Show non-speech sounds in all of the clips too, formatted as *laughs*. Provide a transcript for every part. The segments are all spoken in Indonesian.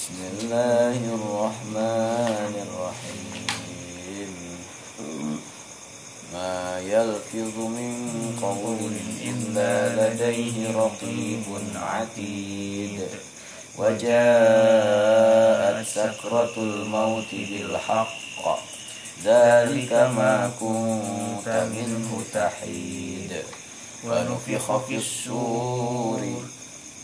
بسم الله الرحمن الرحيم. ما يلفظ من قول إلا لديه رقيب عتيد. وجاءت سكرة الموت بالحق. ذلك ما كنت منه تحيد. ونفخ في السور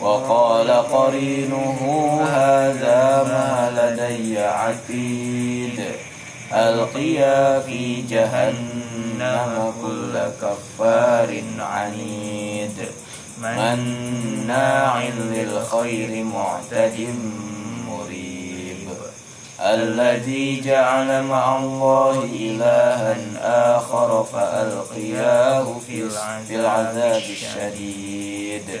وقال قرينه هذا ما لدي عتيد. ألقيا في جهنم كل كفار عنيد. مناع للخير معتد مريب. الذي جعل مع الله إلها آخر فألقياه في العذاب الشديد.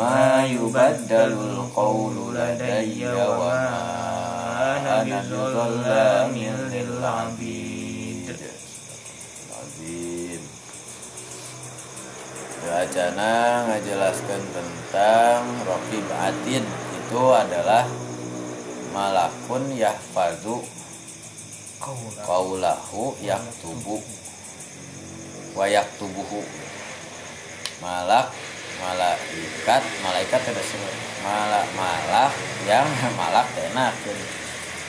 ma yubaddalul qawlu ladayya wa ma ana bizzallamin lil abid Azim Wacana ngajelaskan tentang Rokib Atid itu adalah malakun yahfazu kaulahu. yaktubu wayak tubuhu malak malaikat malaikat ada malak malak yang *laughs* malak enak.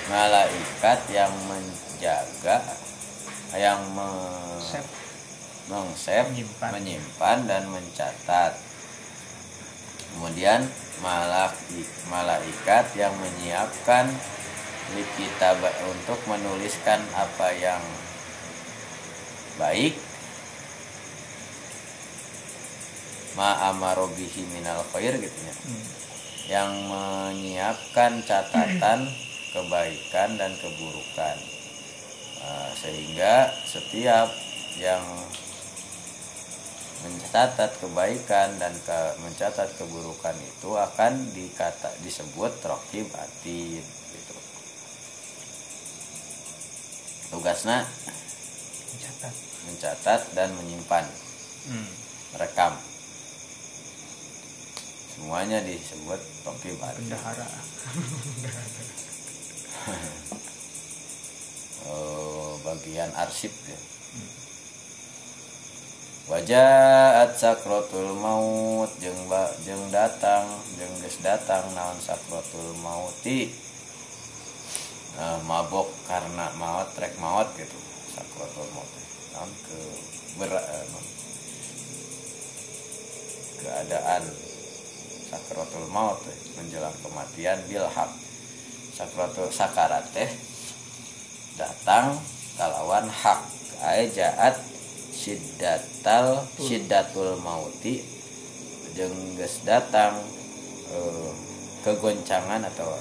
Malaikat yang menjaga yang me, mengsep menyimpan. menyimpan dan mencatat. Kemudian malak malaikat yang menyiapkan kita untuk menuliskan apa yang baik ma amarobihi minal khair gitu ya. Hmm. yang menyiapkan catatan kebaikan dan keburukan. Uh, sehingga setiap yang mencatat kebaikan dan ke, mencatat keburukan itu akan dikata disebut rokib atid gitu. Tugasnya mencatat. mencatat dan menyimpan. Hmm. merekam semuanya disebut atid bendahara. *laughs* Oh, bagian arsip ya. Hmm. Wajahat sakrotul maut jeng jeng datang jeng ges datang naon sakrotul mauti. Nah, mabok karena maut trek maut gitu sakrotul maut naon ke berat eh, keadaan sakrotul maut eh, menjelang kematian bilhak sakrotul sakarat teh datang kalawan hak jaat syiddatal syiddatul mauti jengges datang eh, kegoncangan atau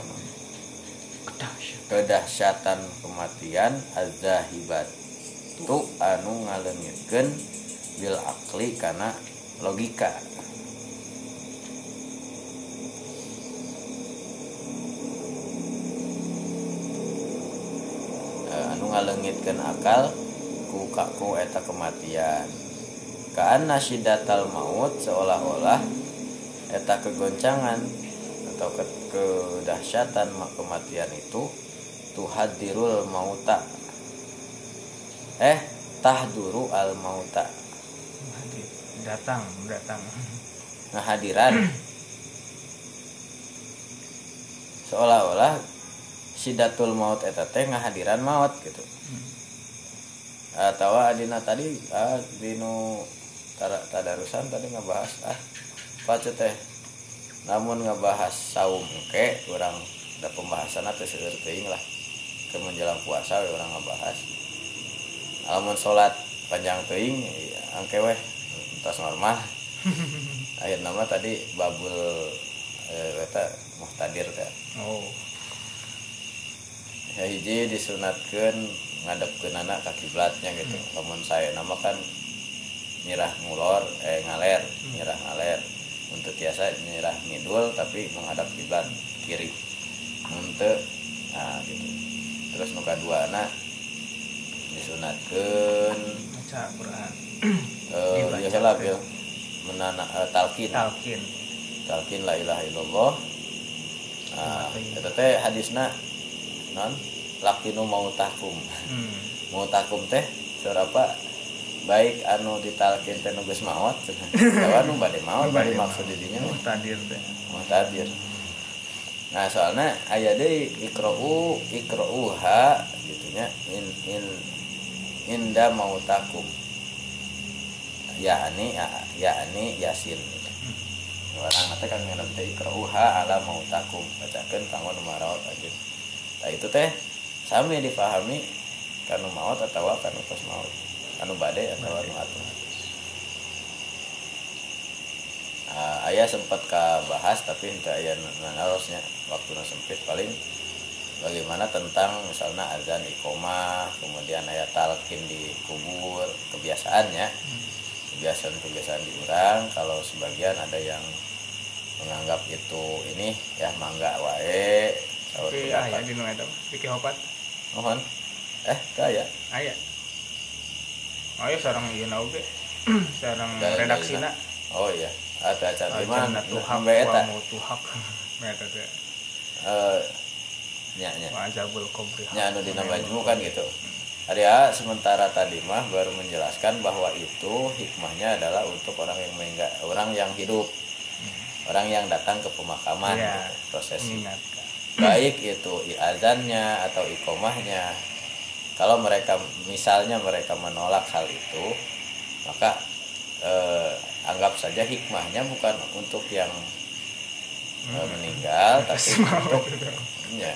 kedahsyatan. Kematian azahibat tu anu ngalengitkeun bil akli karena logika ngalengitkeun akal ku kaku eta kematian. Karena sidatal maut seolah-olah eta kegoncangan atau ke kedahsyatan kematian itu tuhadirul mauta. Eh tahduru al mauta. Datang datang. Nah hadiran *clears throat* seolah-olah sidatul maut eta teh ngahadiran maut gitu. Hmm. Atau adina tadi adino tada- tadarusan tadi ngebahas ah pacu teh. Namun ngebahas saum oke kurang ada pembahasan atau seueur teuing lah. Ke menjelang puasa we orang ngebahas alamun sholat panjang teuing ya, angke weh entos normal. *laughs* Akhir nama tadi babul eh, eta muhtadir teh. Oh hiji disunatkan ngadepkeun anak ke kiblatnya gitu. Lamun saya nama kan nyirah ngulor eh ngaler nyirah ngaler. Untuk tiasa nyirah ngidul tapi menghadap kiblat kiri. Untuk nah gitu. Terus nuka dua anak disunatkan baca Quran. *clears throat* Eh biasa lah bil. Menana eh, talkin talkin talkin la ilaha illallah. Nah eta teh hadisna non lakinu mau tahkum hmm. mau takum teh seberapa baik anu ditalkin teh nu geus maot lawan nu bade maot bade maksud didinya mah. Muhtadir teh. Mau tadir. Nah soalnya aya deui ikra'u ikra'uha gitu nya in in inda mau takum. Yakni yakni yasin. Orang teh kan ngarep teh ikra'uha ala mau takum. Bacakeun kanggo nu maraot aja nah itu teh sami dipahami kanu maot atau kanu tos maot. Kanu bade atau anu atuh. Ah, ayah sempat ke bahas tapi ente ayah nanarosnya waktu sempit. Paling bagaimana tentang misalnya azan ikoma kemudian ayah talkin di kubur kebiasaannya kebiasaan-kebiasaan diurang kalau sebagian ada yang menganggap itu ini ya mangga wae tapi ah ya di Hopat. Mohon. Eh kaya aya oh ya sarang ieu na oge sarang *clears throat* Dari- redaksina oh iya. Ada acara di mana? Jannah tuhak Sampai eta. Wa mau tuhak. *laughs* Eta teh eh nya nya wa azabul qabri nya anu majmu kan gitu. Arya sementara tadi mah baru menjelaskan bahwa itu hikmahnya adalah untuk orang yang meninggal orang yang hidup. Orang yang datang ke pemakaman Iya. gitu, prosesi. mengingatkan baik itu azannya atau ikomahnya kalau mereka misalnya mereka menolak hal itu maka eh, anggap saja hikmahnya bukan untuk yang eh, meninggal tapi untuk ya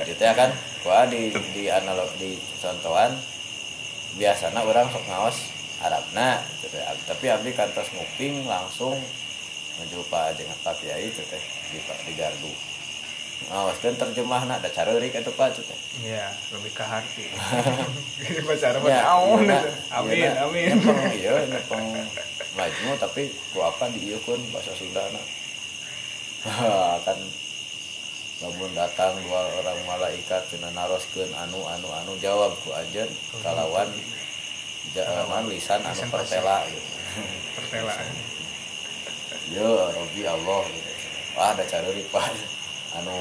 jadi kan gua di di analog di contohan biasanya orang sok ngaos Arabna gitu teh. tapi abdi kantos nguping langsung menjumpa dengan Pak Kiai itu teh di di gardu ngawas kan terjemah nak ada carerik itu Pak itu teh iya lebih ke hati. *laughs* Baca Arab Ya, iya, nak. amin Iya, *laughs* nak. amin. Nyepeng iya nyepeng majmu tapi ku apa diieukeun bahasa Sundana *laughs* kan lamun datang dua orang malaikat cenah naroskeun anu anu anu jawab ku anjeun kalawan jaman lisan anu pertela gitu. Pertelaan yo Robi Allah gitu. wah ada careurik Pak anu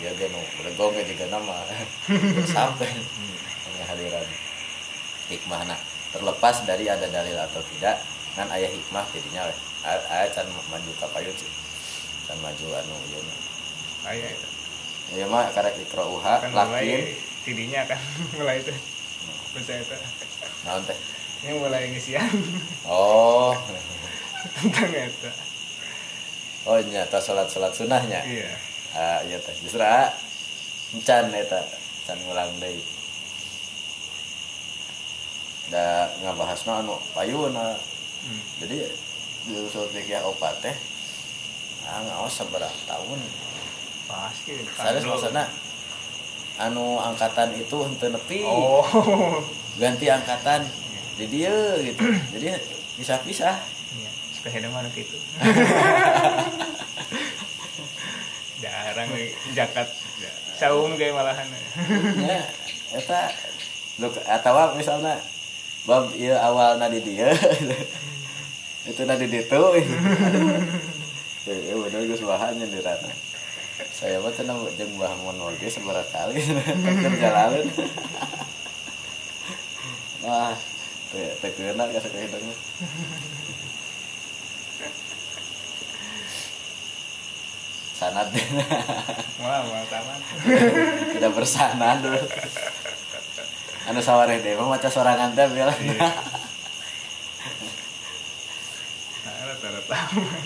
ya ge nu bregong ge juga nama. *laughs* Sampai hadiran hikmahna terlepas dari ada dalil atau tidak kan ayah hikmah jadinya weh. Ayah can maju ka payun sih. Can maju anu ieu mah. aya eta ieu mah karek ikrauha kan lakin. tidinya kan *laughs* mulai itu. Baca eta naon teh? Ini mulai ngisian oh. *laughs* Tentang eta oh nyata salat salat sunahnya iya ah iya teh. Justru ah, encan eta can ngulang deui da ngabahasna anu payun ah. hmm. jadi di usul fikih opat teh. Ah ngaos seberapa tahun. Pasti Sanes maksudna anu angkatan itu henteu nepi. Oh. Ganti angkatan di dia gitu. Jadi pisah-pisah. Iya sepeda mana gitu *laughs* nih jakat saung kayak malahan. Ya eta atawa misalnya bab ieu awalna di dia. Itu na di ditu ya bener geus bahannya di rana saya mah cenah jeung Mbah Mun oge sabaraha kali. Kerjalaun wah teu teu keuna ka sakehidang mah sanad *laughs* wah wah tamat *laughs* tidak bersanad anu sawareh deh mah maca sorangan teh tanda taman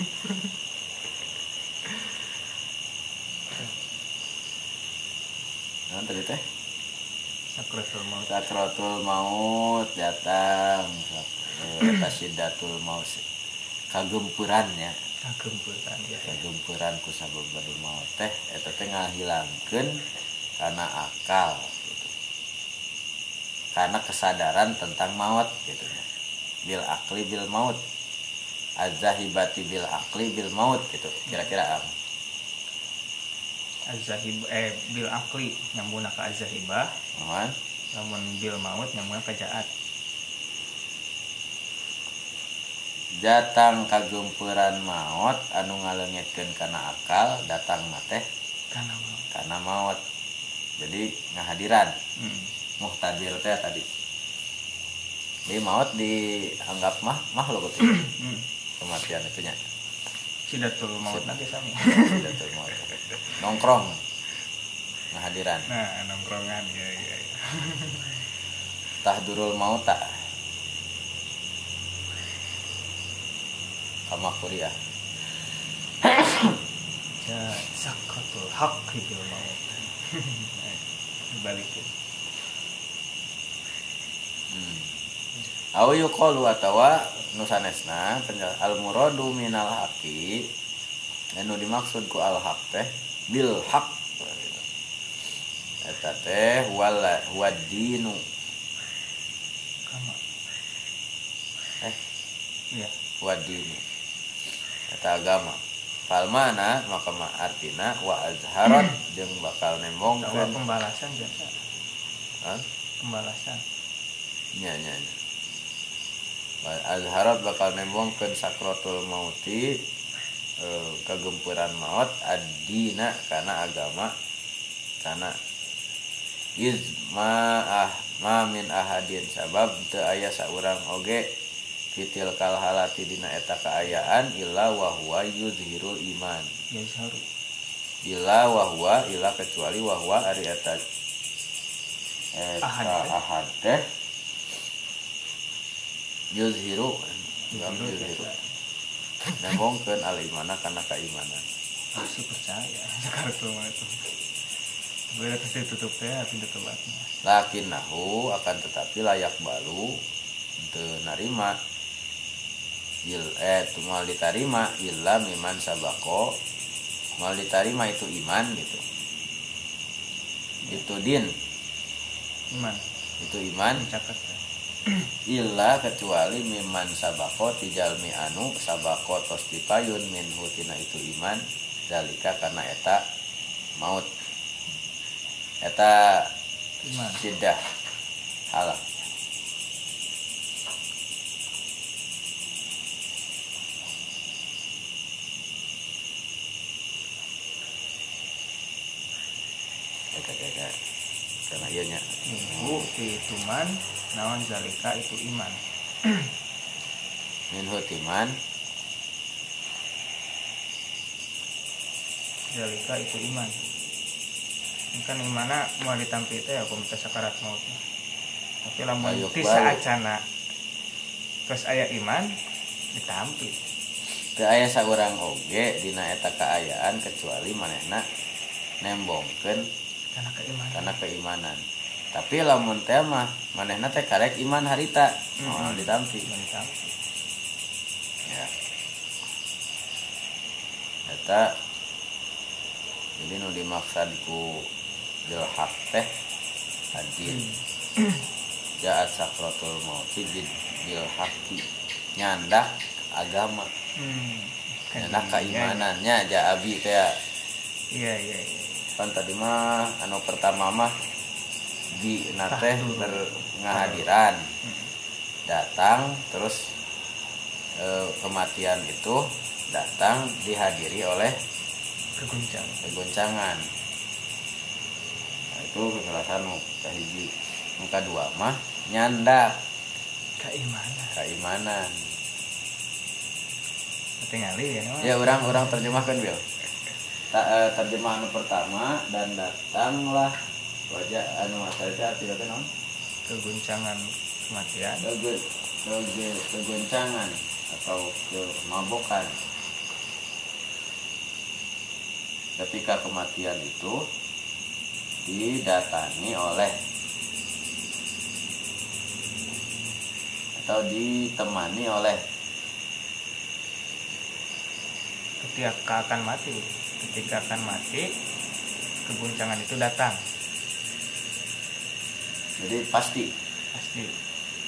nah tadi teh? Sakratul maut. Sakratul maut datang Eh, eta syiddatul maut kagempuran ya ku sababaratul maut teh eta teh ngahilangkeun karena akal gitu. karena kesadaran tentang maut gitu. Bil akli bil maut. Azahibati bil akli bil maut gitu. Kira-kira am. Azahib eh bil akli nyambung ke azahibah namun bil maut nyambung ke jaat datang kagempuran maut anu ngalengitkeun karena akal datang mate karena maut maut jadi ngahadiran. Hmm. muhtadir teh tadi. Di maut dianggap mah makhluk itu hmm. kematian itunya. Sidatul maut nanti sami. Sidatul maut nongkrong. Ngahadiran. Nah nongkrongan ya ya, ya. tahdurul mauta kama kuliah. *coughs* Ya sakratul hak bil maut Nah, *laughs* dibalikin hmm. Au yuqalu atawa nusanesna al muradu minal haqi. Anu dimaksud ku al haq teh bil haq eta teh wala wadinu kama. Eh? Iya. Wadinu eta agama. Palmana maka ma artina wa azharat jeung bakal Tawa nembongkeun pembalasan biasa. Hah? pembalasan. Nya nya nya. Azharat bakal nembongkeun sakratul mauti eh, kagempuran maut adina kana agama kana iz ma ah ma min ahadin sabab teu aya saurang oge fitil kal halati dina eta kaayaan illa wa huwa yuzhirul iman. Ya saru illa wa huwa illa kecuali wa huwa ari eta eta Ahad teh. yuzhiru Yuzhiru nembongkeun al imana kana keimanan. Pasti percaya sakratul *laughs* maut itu. Beda pasti tutup teh tapi ditebaknya lakin nahu akan tetapi layak balu teu narima il eh mal diterima illa miman sabako. Mal diterima itu iman gitu. Itu din. Iman. Itu iman. Dicatat teh *clears throat* illa kecuali miman sabako tijalmi anu sabako tos dipayun min hutina itu iman. Dalika karena eta maut. Eta iman. sidah halak Kagak-kagak. karena ianya minggu itu man nawan zalika itu iman. Min hutiman zalika itu iman. Ini kan imana mau ditampi teh aku minta sakarat mautnya. Tapi lamun ti saacana terus aya iman ditampi teu aya saurang oge dina eta kaayaan kecuali manehna nembongkeun karena keimanan. Karena keimanan. Tapi lamun teh mah manehna teh karek iman harita. Mhm. ditampi. Iman ditampi. Ya. Eta jadi nu dimaksud ku bil haq teh hadin *clears throat* jaat sakratul mauti bil bil haqqi nyandak agama hmm. nyandak keimanannya ja abi teh. Iya iya iya kan tadi mah anu pertama mah di nate berngahadiran datang terus eh, kematian itu datang dihadiri oleh keguncang kegoncangan nah, itu kejelasan nu kahiji nu kedua mah nyandak keimanan. Keimanan. Tinggali ya ya orang orang terjemahkan bil Ta, eh, terjemahan pertama dan datanglah wajah anu masalahnya tidak kenal keguncangan kematian. Kege- kege- kegoncangan atau kemabukan. Ketika kematian itu didatangi oleh atau ditemani oleh ketika akan mati ketika akan mati keguncangan itu datang. Jadi pasti. Pasti.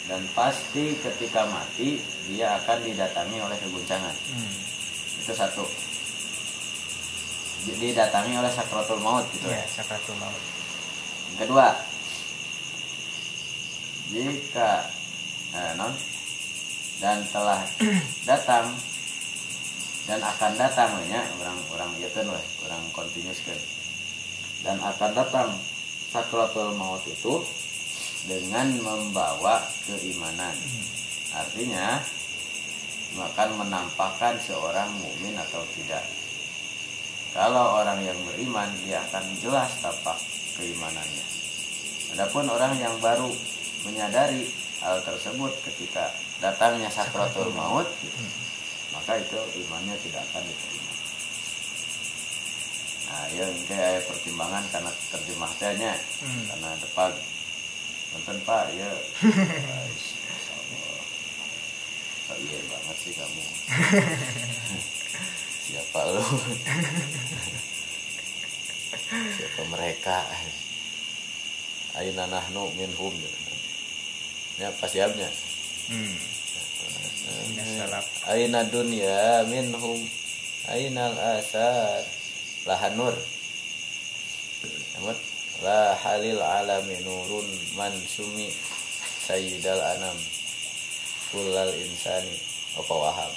Dan pasti ketika mati dia akan didatangi oleh keguncangan hmm. itu satu. Didatangi oleh sakratul maut gitu ya? Sakratul maut. Yang kedua. Jika eh, non. Dan telah *clears throat* datang dan akan datang ya orang orang ya kan weh orang continuous kan. Dan akan datang sakratul maut itu dengan membawa keimanan. Artinya akan menampakkan seorang mukmin atau tidak. Kalau orang yang beriman dia akan jelas tapak keimanannya. Adapun orang yang baru menyadari hal tersebut ketika datangnya sakratul maut maka itu imannya tidak akan diterima. Nah ya ini kayak pertimbangan karena terjemahnya Hmm. karena depan nonton pak ya. *laughs* Kok iya banget sih kamu. *laughs* Siapa lu? Siapa mereka? Aina nahnu minhum. Ya pas siapnya hmm. Aina dunya minhum. Aina al-asar Lahanur Amat La halil alami nurun mansumi Sayyidal anam. Kulal insani. Apa wahab?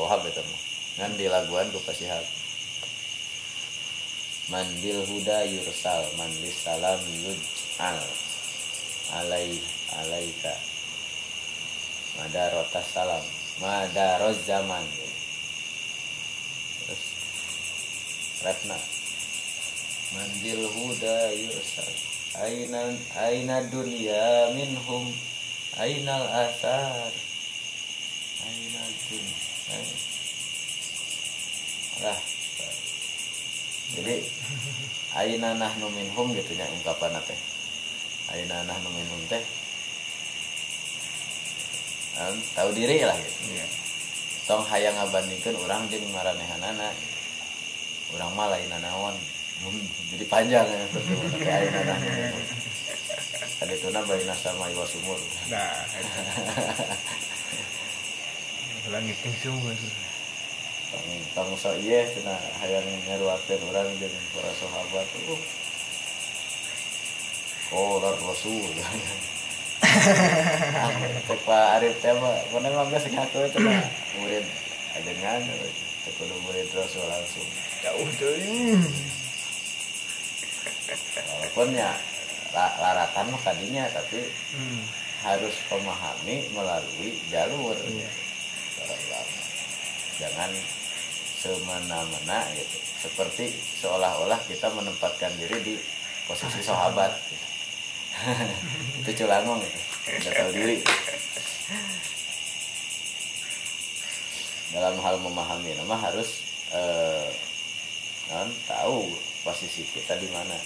Wahab itu mah? Ngan di laguan ku pasihab Mandil huda yursal Mandis salam yuj'al Alai alaika Madarotas salam. Madaroz zaman. Terus Refna Mandil huda yursal Aina aina dunya minhum. Ainal asar. Aina dunya Lah. Jadi *laughs* Aina nahnu minhum gitu nya ungkapan teh Aina nahnu minhum teh Em, tahu diri lah gitu. Iya. tong hayang ngabandingkeun urang jeung maranehanana. Urang mah lain naon jadi panjang ya. Kayak ayeuna nah tadi itu na baina sama iwa sumur. Nah itu ulang ngiting sungguh tong tong so ieu cenah hayang ngaruakeun urang jeung para sahabat uh Oh, Rasul. *laughs* Cek Pak Arif teh mah mana mah geus ngaku itu mah murid ajengan teh kudu murid Rasul langsung. jauh tuh Walaupun ya la- laratan mah kadinya tapi hmm. harus memahami melalui jalur iya. Jangan semena-mena gitu. Seperti seolah-olah kita menempatkan diri di posisi sahabat. gitu. *laughs* itu culangong gitu. Tidak tahu diri. Dalam hal memahami nama harus eh, non, tahu posisi kita di mana.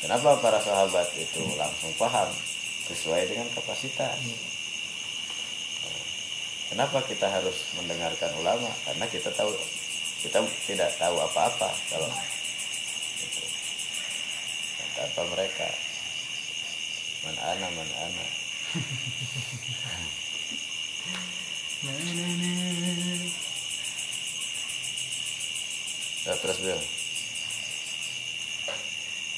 Kenapa para sahabat itu langsung paham sesuai dengan kapasitas? Kenapa kita harus mendengarkan ulama? Karena kita tahu kita tidak tahu apa-apa kalau itu. Tanpa mereka man ana man ana. Ya, terus Bill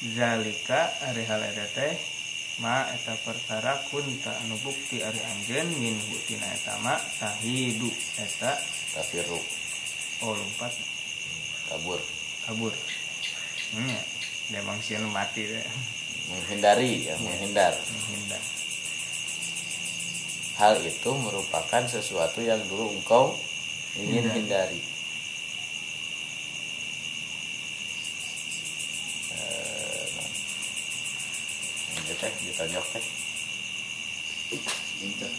zalika ari hal eta teh ma eta perkara kunta anu bukti ari anjeun min tina eta ma tahidu eta tafiru oh lompat. Kabur. Kabur. Hmm, ya memang sieun mati teh menghindari ya menghindar. Menghindar. Hal itu merupakan sesuatu yang dulu engkau ingin Hindari. hindari. Eh, teh ditonjok teh. Teh.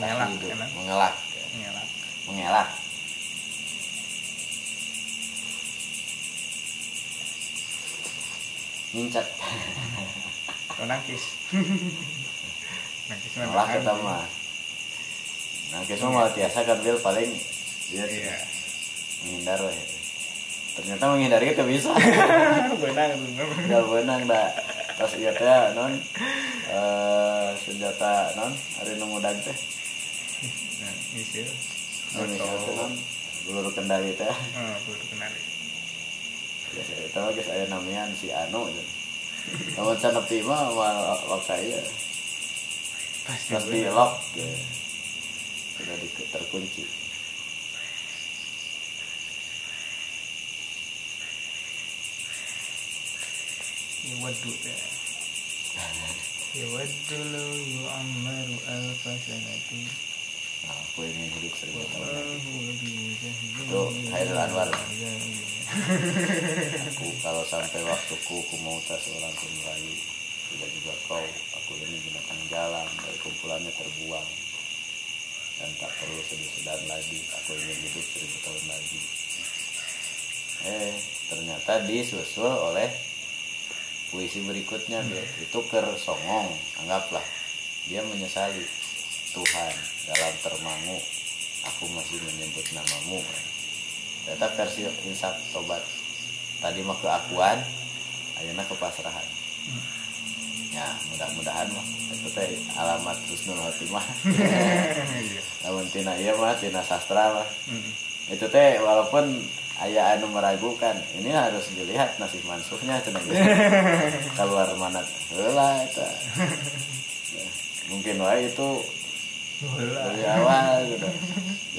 mengelak mengelak. Mengelak mengelak nyincak Kalau nangkis *laughs* nangkis tahan. kita mah kita mah biasa kan Bil paling. Dia iya. Menghindar we. ternyata menghindari itu bisa. *laughs* Benang bener Gak benang dah pas iya teh non. Eh, senjata non. Hari nemu dag teh. Nah misil. Non. Misalnya teh. Peluru kendali oh ya saya tahu guys saya namanya si Anu gitu. Namun sana nepi mah lock saya pasti lock ya. sudah di, terkunci ya wadu teh ya wadu lo yu ammaru alfa sanati nah, aku ingin hidup seribu tahun lagi. Itu Hairul Anwar. Aku kalau sampai waktuku ku mau tas orang pun merayu tidak juga kau. Aku ini binatang jalan dari kumpulannya terbuang. Dan tak perlu sedih-sedih lagi. Aku ingin hidup seribu tahun lagi. Eh ternyata disusul oleh puisi berikutnya dia itu ker songong. Anggaplah dia menyesali Tuhan. Dalam termangu aku masih menyebut namamu. Ternyata versi insaf tobat. Tadi mah keakuan ayeuna kepasrahan. Ya mudah-mudahan mah. Itu teh alamat husnul khotimah *laughs* Iya. namun tina iya mah tina sastra mah. Itu teh walaupun ayah anu meragukan ini harus dilihat nasib mansuhnya cenah gitu. *laughs* keluar mana heula Ya, *laughs* mungkin wae itu. Dari awal gitu.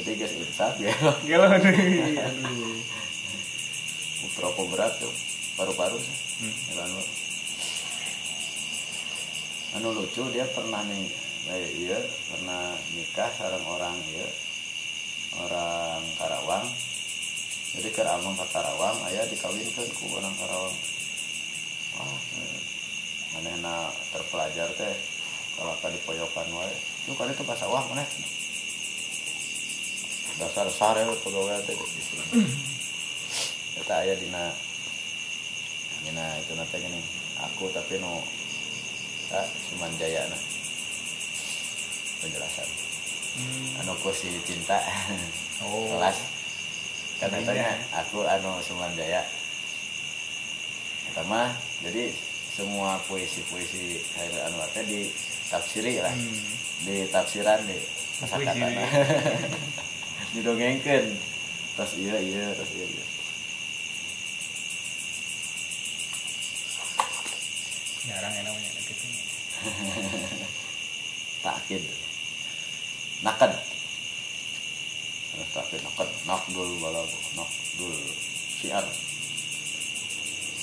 Jadi guys insaf ya. Galau *laughs* deh. Aduh. rokok berat tuh paru-paru sih. Hmm. Anu. Anu lucu dia pernah nih eh, iya pernah nikah sareng orang iya. Orang Karawang. Jadi ke amang ke Karawang ayah dikawinkan ku orang Karawang. Wah eh, manehna terpelajar teh kalau tadi poyokan wae lu kan itu pas sawah mana? Dasar sare pegawai teh kita ayah dina dina itu nanti gini. Aku tapi no tak cuman jaya nah. Penjelasan. Hmm. anu ku si cinta. Oh. kelas. Kan katanya aku anu cuman jaya. Pertama jadi semua puisi-puisi Khairul Anwar teh ditafsiri lah. Hmm. Di tafsiran di kata Puisi. *laughs* didongengkeun. Terus iya iya terus iya iya. Jarang ya namanya gitu. *laughs* takid nakad Terus takid nakad nakdul balago nakdul syiar.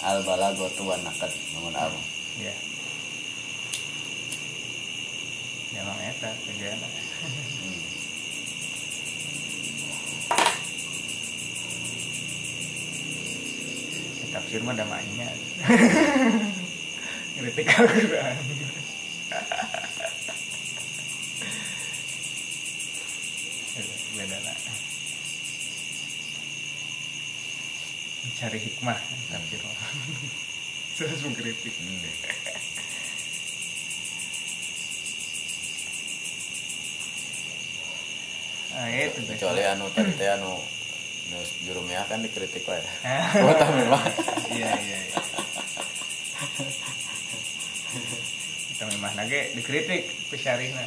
Al balago tuan nakad namun apa Ya. Memang eta kerjaan. hmm. Tafsir mah ada maknya. *laughs* Kritik Al-Quran. Beda lah. Mencari hikmah tafsir mah. Terus mengkritik. Hmm. Ah, itu kecuali anu tadi teh anu nu jurumnya kan dikritik wae Ah. *laughs* kuota memang. Iya iya iya. Kita memang nage dikritik syarihna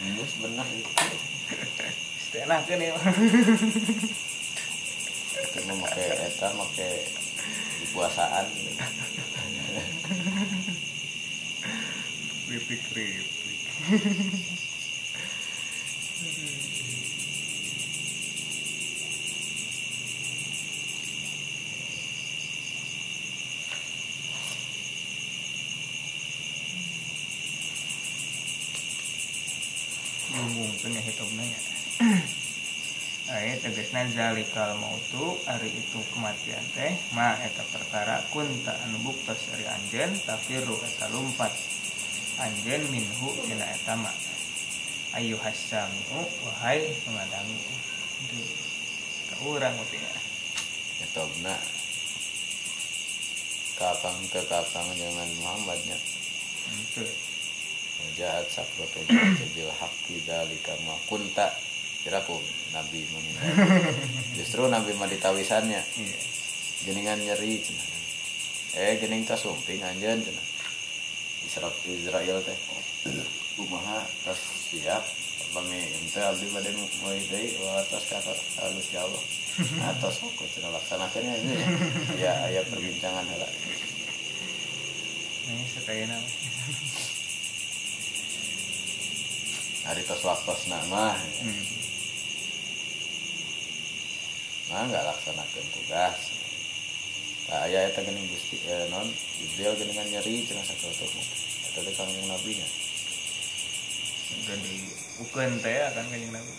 ini *laughs* benar itu. Setengah kan ya itu mah make eta make puasaan. Kritik kritik Bumbungkeun ya hitungna nya. Aya tegasna zalikal mautu ari itu kematian teh ma eta perkara kun tak anu buktos ari anjeun tafiru eta lumpat. Anjeun minhu tina eta ma. Ayu hasamiu wahai pengadami. Itu ka urang oke etobna. Kapang ke kapang jangan Muhammadnya. Itu jahat jahatu bil haqqi dalika ma kunta kiraku nabi meninggal *laughs* justru nabi mah ditawisannya. Iya. Geningan nyeri cenah eh gening tas sumping anjeun cenah Israel Israel teh. Kumaha tas siap. Bami ente abdi bade mulai deui watas ka halus *laughs* ya Allah atas kok cenah laksanakeun ini *laughs* ya aya perbincangan heula. Ini sekayana hari tos waktos mah. Hmm. Nah nggak laksanakan tugas. Nah ayah eta geuning gusti eh, non ideal geuningan nyeri cenah sakratu eta teh kanggung nabi nya. Jadi ukeun teh kan kanjeng nabi.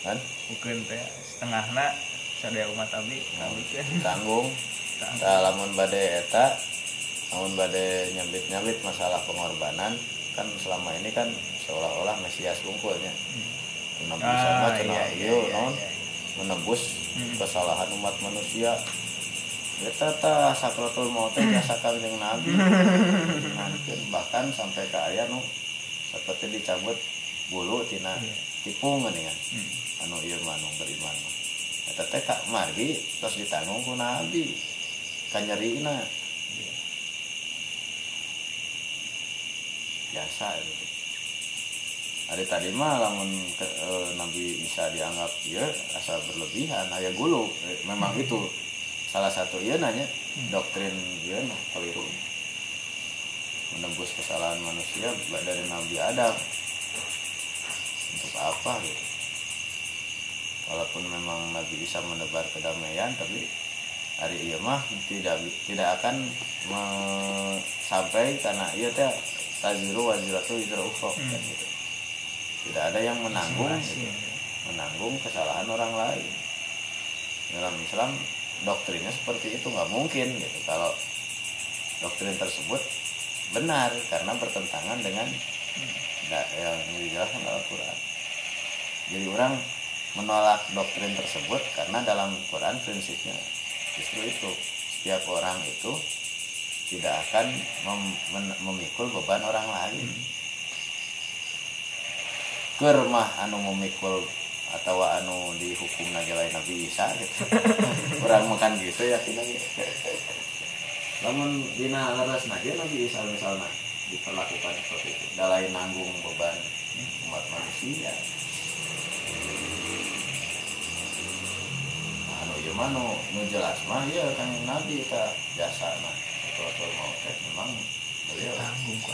Kan? Ukeun teh setengahna sadaya umat abdi nabi kan. tanggung. Tah lamun bade eta lamun bade nyambit nyambit masalah pengorbanan kan selama ini kan seolah-olah mesias unggulnya nabi Ah, sama iya, cenah iya, ieu iya, non iya. Menebus Hmm. kesalahan umat manusia Eta tah sakratul maut jasa *laughs* kanjeng Nabi. Ngankeun bahkan sampai ke aya nu seperti dicabut bulu tina Iya. tipung geuningan. Hmm. Anu ieu mah anu beriman. Eta teh kak margi terus ditanggung ku Nabi. Kanyerina Iya. biasa gitu. Hari tadi mah lamun ke, eh, Nabi Isa dianggap ya asal berlebihan, aya gulu. Eh, Memang itu salah satu iya nanya doktrin iya nah keliru menembus kesalahan manusia dari Nabi Adam untuk apa gitu walaupun memang Nabi Isa menebar kedamaian tapi hari iya mah tidak tidak akan me- sampai karena iya teh taziru waziratu wizra ukhra Hmm. kan gitu. Tidak ada yang menanggung gitu. menanggung kesalahan orang lain. Dalam Islam doktrinnya seperti itu nggak mungkin gitu. Kalau doktrin tersebut benar karena bertentangan dengan yang dijelaskan dalam Quran. Jadi orang menolak doktrin tersebut karena dalam Quran prinsipnya justru itu. Setiap orang itu tidak akan mem- memikul beban orang lain kermah anu memikul atau anu dihukum naga lain Nabi Isa gitu. *laughs* Orang makan gitu ya kita gitu namun dina leres naga Nabi Isa misalnya diperlakukan seperti itu. Dalai nanggung beban umat manusia. Anu ieu mah nu jelas mah ya kan Nabi ta jasa mah kalau mau memang beliau. Tanggung ku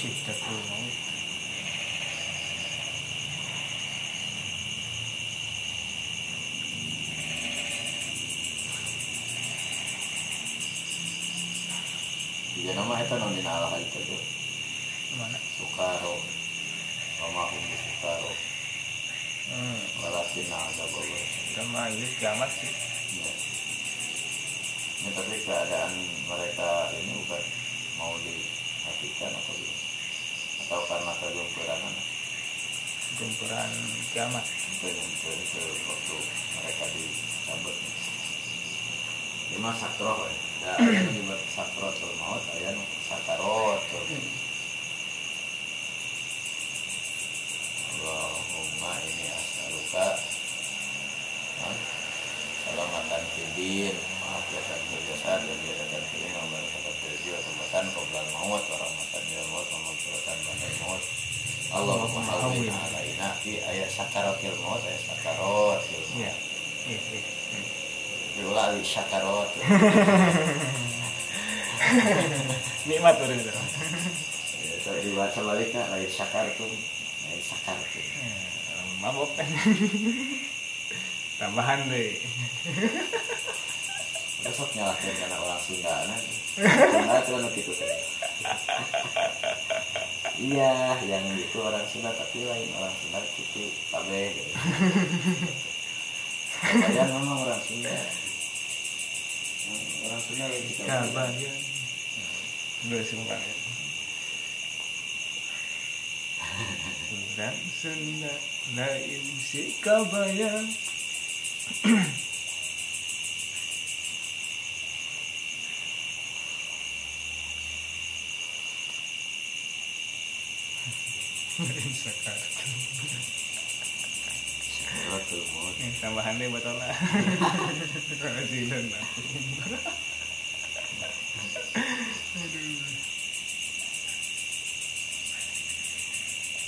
Iya nama itu non dina Allah itu tuh mana Sukaro Romahum Sukaro hmm. Walakin ada bawa sama ini kiamat sih ya. Ini tapi keadaan mereka ini bukan mau dihatikan atau? Atau karena kegempuran gempuran kiamat. Itu ke, ke waktu mereka dicabut lima sakroh ya. Ya ayah nu nyebut sakroh tuh maut ayah nu sakarot tuh. Allahumma ini asaluka? Salamatan fidin Ya dan berjasad Dan berjasad fidin Memberkatan fidin Tobatan Qoblan maut Warahmatan ya maut Memberkatan bandai maut. Allahumma hawin alaina Fi ayat sakaratil maut Ayat sakaratil maut. Iya iya iya Hmm. Diulang li sakarot *laughs* nikmat gitu Ya, so, Dibaca baliknya Lain sakartum Lain sakartum Hmm, mabok. Kan *laughs* tambahan deh *laughs* Besok nyalahin karena orang Sunda nah. *laughs* Sunda itu kan gitu teh. Iya, yang itu orang Sunda tapi lain orang Sunda gitu kabe gitu. Kalian memang orang Sunda. orang Sunda Gue sumpah ya. Orang Sunda lain si kabaya *clears throat* Sekarang. Sakratul maut Nih, tambahan deh buat olah. Aku.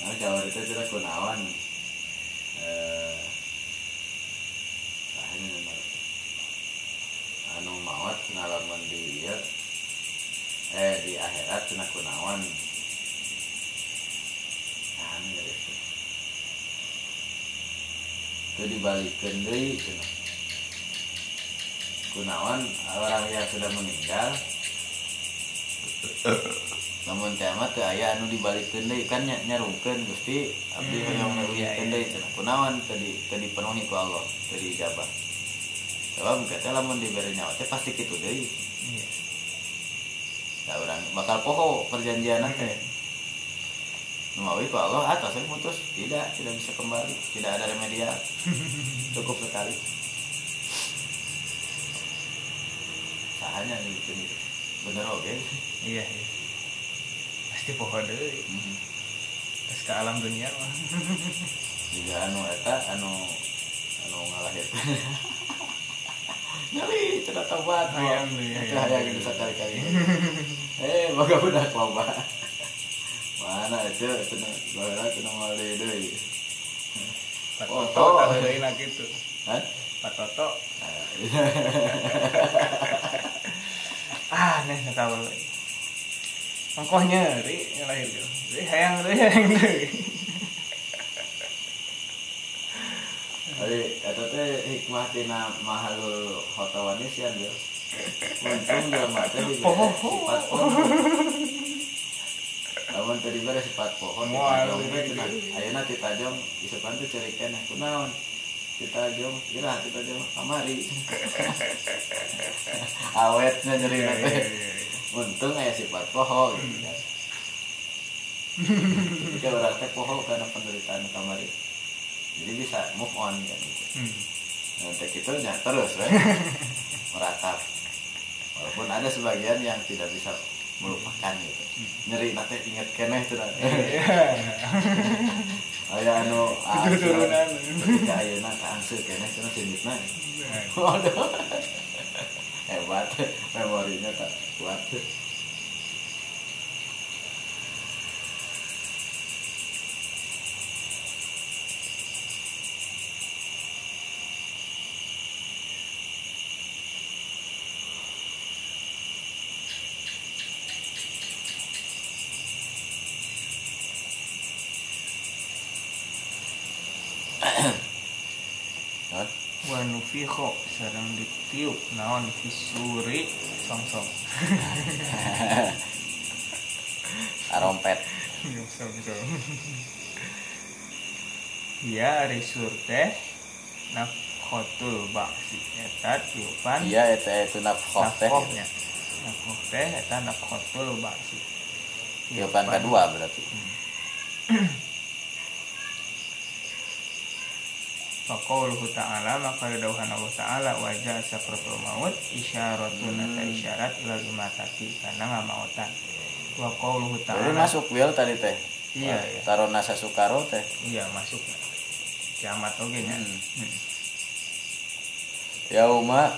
nah Jawa itu tidak kunawan eh anu maut ngalaman di eh di akhirat cenah kunawan nah ini dari itu itu dibalikin deui cenah kunawan orang yang sudah meninggal. Namun kiamat teu aya anu dibalikeun deui kan nya- nyarungkeun Gusti abdi Hmm, hoyong iya, ngeuwihkeun iya. deui cenah kunaon teu di teu dipenuhi ku Allah teu dijabah. Sebab kita lamun diberi nyawa teh pasti kitu deui Iya. da urang bakal poho perjanjian teh Numawi ku Allah atas saya putus tidak tidak bisa kembali tidak ada remedial *laughs* cukup sekali sahanya gitu gitu bener oke Iya, iya. Pasti pohon deh. Mhm. Terus ke alam dunia mah. *laughs* juga anu eta anu anu ngalahirkan *laughs* nyali tidak Hayang deui, itu hayang hayang deui. bisa kali eh boga budak loba mana itu itu boga itu nama deui Pak Oh, oh. tahu deui nak gitu. Hah? *laughs* Ah, nih nak tahu lagi. Engkoh nyeri lahir gitu. Deui hayang deui hayang. Jadi, eta teh hikmah tina mahalul dia. Untung Poho. sifat pohon. Lamun teu diberi sifat pohon, Moal ditajong teh gitu. cenah. Ayeuna ditajong isepan teh ceurik keneh kunaon? Ditajong, irah ditajong kamari. *laughs* Awetnya nyeri Iya, teh. iya, iya. Untung aya sifat pohon gitu kan. Jadi orang teh poho karena penderitaan kamari. Jadi bisa move on kan gitu. Hmm. Nanti gitu ya terus *laughs* we. meratap. Walaupun ada sebagian yang tidak bisa melupakan gitu. Nyeri nanti ingat keneh tuh. Iya. *laughs* Aya anu Itu turunan. Ketika ayeuna kaangseul keneh cenah sindikna. *laughs* Waduh. Hebat memorinya tak kuat. Hah? wa nufikho sareng ditiup? Naon fisuri? Songsong. *laughs* Arompet. songsong. Ya ari sur teh nafkhotul baksi. Eta tiupan Iya eta itu nafkah teh. teh eta nafkhotul baksi. Tiupan. kedua berarti. *clears throat* Faqauluhu ta'ala maka dawuhan Allah ta'ala wajah sakratul maut isyaratun Hmm. atau isyarat ilal imatati karena ngamautan wa qauluhu Jadi ta'ala masuk wil tadi teh. Iya, iya. Taruh nasa sukaro teh. iya masuk kiamat oge nya Hmm. Hmm. Yauma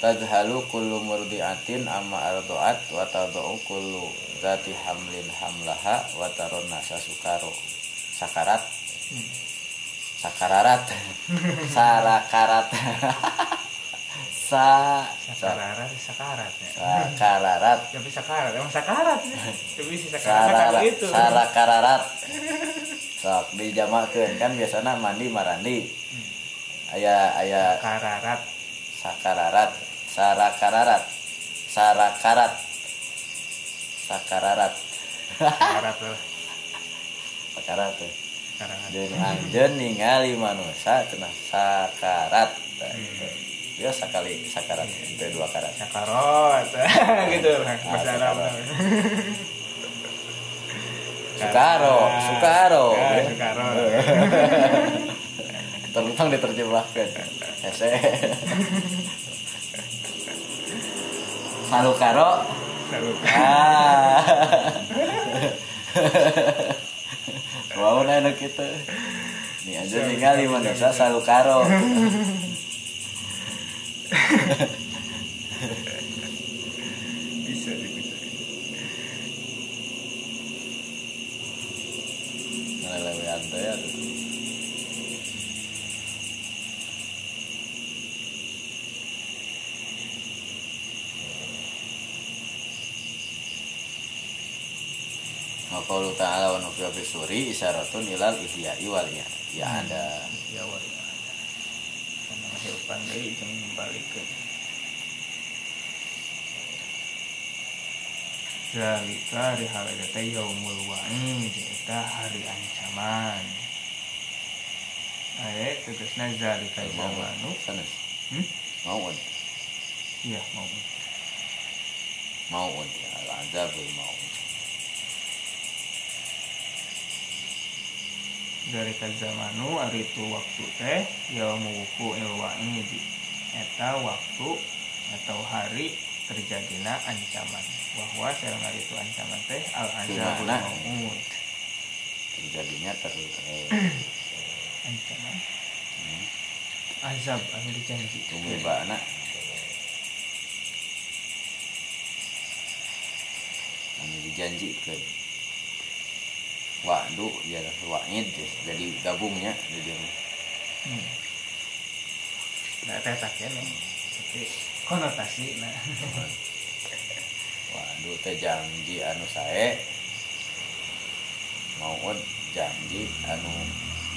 tadhalu kullu murdiatin amma ardoat wa tadau kullu zati hamlin hamlaha wa taron nasa sukaro. Sakarat. Hmm. Sakararat. Sarakarat. Sa sakarat sakarat ya sakararat. tapi sakarat emang sakarat ya tapi si sakarat itu sarakararat. Sok dijamakeun kan biasanya mandi marandi. Aya aya sakarat sakararat sarakararat sarakarat sakararat sakarat lah sakarat sakarat anjeun ningali manusia cenah sakarat. Hmm. ya sekali sakarat itu dua karat. Sakarot. *laughs* Gitu Ah, bahasa Arab. *laughs* Sukaro Sukaro Ah, Sukaro *laughs* tentang diterjemahkan. Hese. Salukaro Lalu, ah wow enak gitu ini aja ningali manusia salukaro bisa bisa ngelewe ante ya Qaulu ta'ala wa suri isyaratun ilal ihya'i wal ya ya ada. Ya wah ya ada karena dari yang balik ke Zalika hari haladata yaumul wa'id Eta hari ancaman. Ayat tegasna zalika zamanu sanes Hmm? maud Iya mau maud ya al azabul Zalika zamanu hari itu waktu teh Yaumu wuku ilwa'id Eta waktu atau hari terjadinya ancaman. Bahwa sareng hari itu ancaman teh al Gimana? maut terjadinya ter eh, ancaman? Azab anu dijanji. Tumibana anu dijanjikan wa'du ya wa'id jadi gabungnya jadi hmm. nah teh tak kene tapi konotasi nah. Wa'du teh janji anu sae. Maud janji anu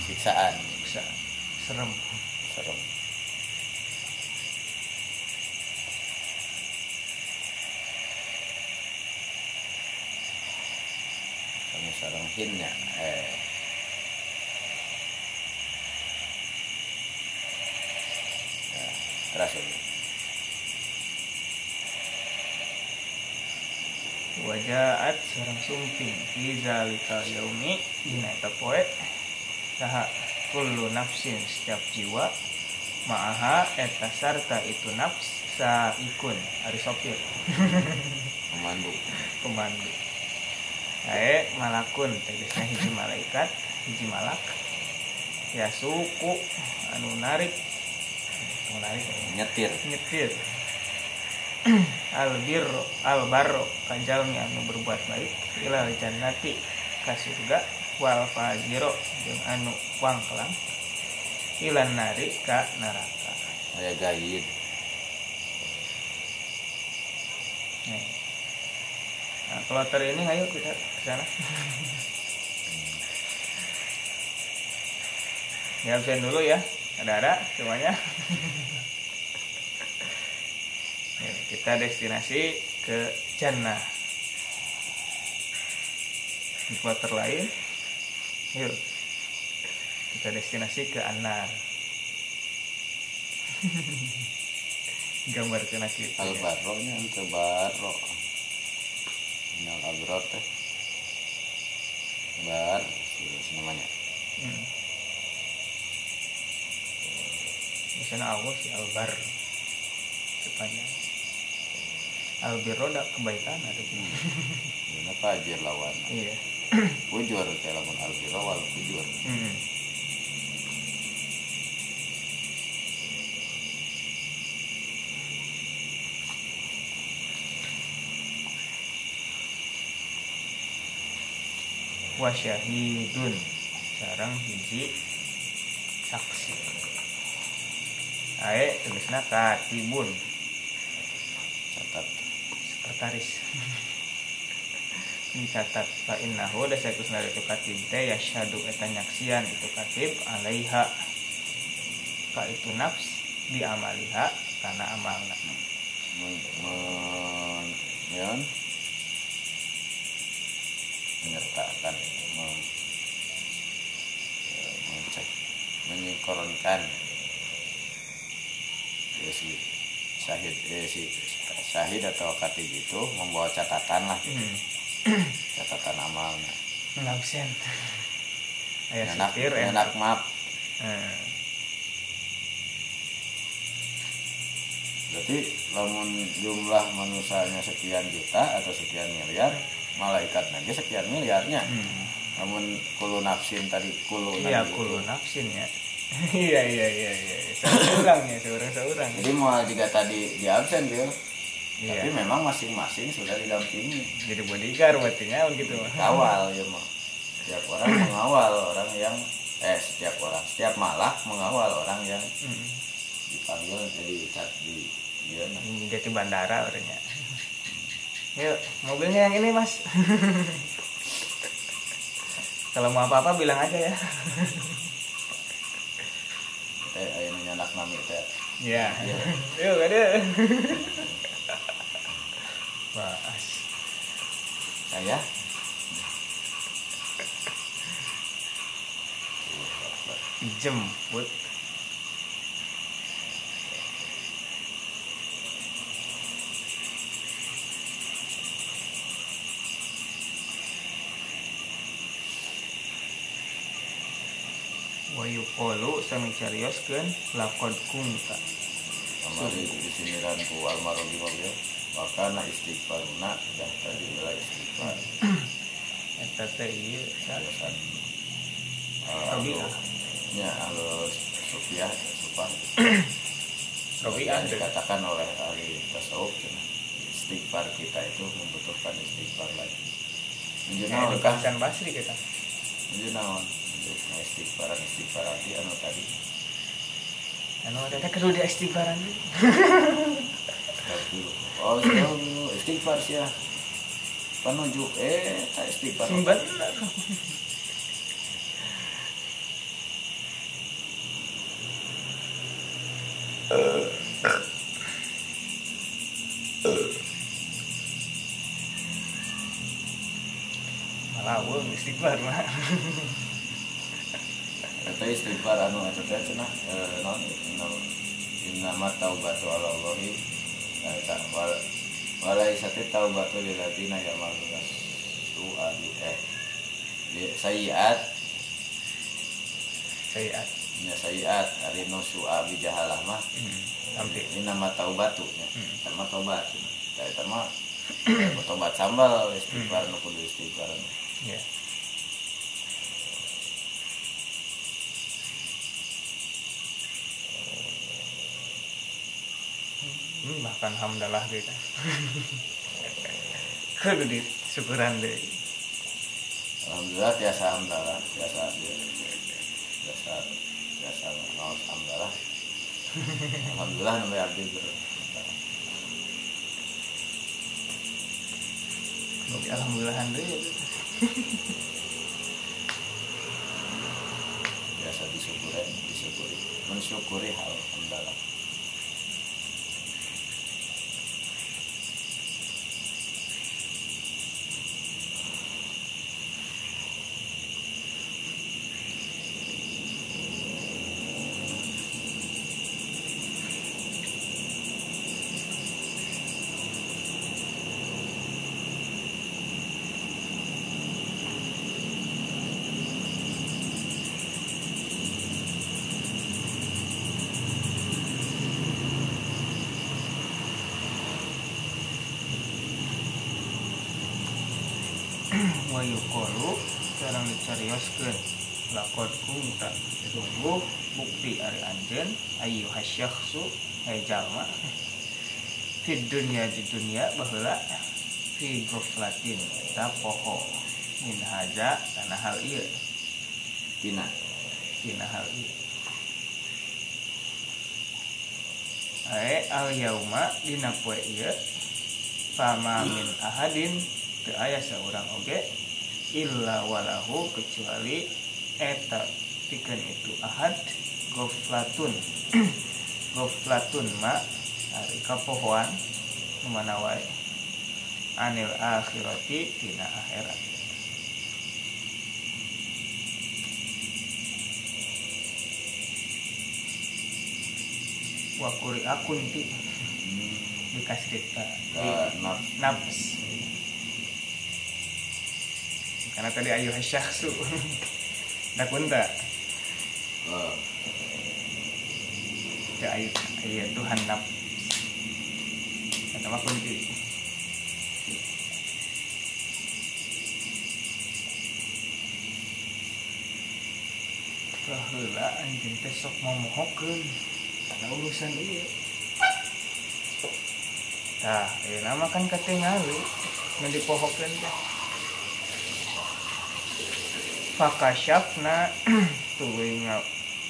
siksaan. Bisa serem. Serem kami sarang hinnya eh. Ya, terus lagi wajaat sareng sumping. Fi zalika yaumi dina eta poe saha kullu nafsin setiap jiwa ma'aha eta sarta itu nafs saikun. Ari sopir. *laughs* Pemandu. Pemandu Ae malakun tegasnya hiji malaikat hiji malak. Ya suku anu narik. Anu narik. Nyetir. Nyetir. *clears throat* Albirro albarro kajalmi anu berbuat baik ilal jannati ka surga wal fajiro jeung anu wangkelang ilan nari ka neraka. Aya gayid Nih. Nah, kloter ini ayo kita ke sana. *laughs* ya absen dulu ya. Ada-ada semuanya. Ya, kita destinasi ke Jannah. Di kloter lain. Yuk. Kita destinasi ke Anar. *laughs* Gambar kena kita. ya. albaro nya ente baro minal abror teh bar namanya Hmm. Misalnya Allah si Albar sepanjang Albiro kebaikan ada gitu. Ini fajir lawan Iya. Fujur kayak lamun albiro wal fujur Hmm. Wasyahidun sarang hiji saksi. Ae tulisna katibun catat sekretaris. mencatat fa innahu da sakusna itu katib teh yasyhadu eta nyaksian itu katib alaiha ka itu nafs di amaliha karena amalna men, men, kan? Menyertakan mem, ya, mengecek menyinkronkan eh, si syahid eh, si syahid atau katib itu membawa catatan lah Hmm. *clears throat* catatan amalnya Ngabsen. *clears throat* Aya enak supir ya. enak map Hmm. berarti lamun jumlah manusianya sekian juta atau sekian miliar malaikat lagi sekian miliarnya Hmm. namun kulu nafsin tadi kulu Iya, itu. nafsin ya. *laughs* Iya, iya, iya, iya. Seorang ya, seorang seorang. jadi mau jika tadi di absen Bil Iya. tapi memang masing-masing sudah didampingi Jadi bodyguard berartinya gitu. kawal ya mah setiap orang *clears throat* mengawal orang yang eh setiap orang setiap malak mengawal orang yang Hmm. dipanggil jadi cat di dia. Ini Jati bandara orangnya. Yuk, mobilnya yang ini mas. *laughs* Kalau mau apa-apa bilang aja ya. *laughs* teh ayeuna nyanak nami teh Iya. Iya. *laughs* Yuk, ada. Mas. saya Dijemput. Wayukolu sami carioskeun lakod kumta. kembali di sini dan ku almarhum di mobil maka na istighfaruna dan tadi mulai istighfar *clears throat* Eta teh ieu sa- biasan Robiah. ya halo Sufia Sufah Robiah dikatakan oleh ahli tasawuf istighfar kita itu membutuhkan istighfar lagi menjenawan Hasan Basri kita. menjenawan untuk istighfaran istighfar tadi anu tadi Anu ada kudu di istighfaran oh astagfirullah. istighfar sih ya penuju eh tak istighfar bener. Malah wong istighfar mah. Eta istighfar anu eta teh cenah eh, non non innama taubatu ala Allahi eta wal walaisa taubatu lil ladina ya'maluna su'a bi eh sayiat Sayiat. nya sayiat ari nu su'a bi jahalah mah Hmm. Sampai. innama taubatu nya Hmm. mah tobat eta mah eh, tobat sambal istighfar nu kudu istighfar Ya. Hmm, bahkan hamdalah gitu. Kudu di syukuran deh. Alhamdulillah biasa alhamdulillah biasa biasa biasa mau alhamdulillah alhamdulillah namanya abdi ber Jadi alhamdulillahan deh. biasa disyukuri disyukuri mensyukuri hal alhamdulillah Wa yuqalu sareng dicarioskeun lakon kumta sungguh bukti ari anjeun ayu hasyakhsu hai jalma. Fi dunya di dunia baheula fi goflatin eta poho. Min haja kana hal ieu. Tina. Tina hal ieu. Ae al yauma dina poe ieu fama min ahadin teu aya seorang oge illa walahu kecuali eta pikeun itu ahad goflatun *clears throat* goflatun ma ari kapohoan mana wae? Anil akhirati tina akhirat. Wakuri akunti dikasrita di Eh, naf nafs karena tadi ayuh syahsu *laughs* dak kunta. Eh, ya ayu. Ayu Tuhan nafs kata mah kunti? Kahula anjing teh sok mau mohokeun karena urusan ieu. Tah, ieu nama kan katingali nu dipohokeun teh. Fakasyafna *clears throat* tuluy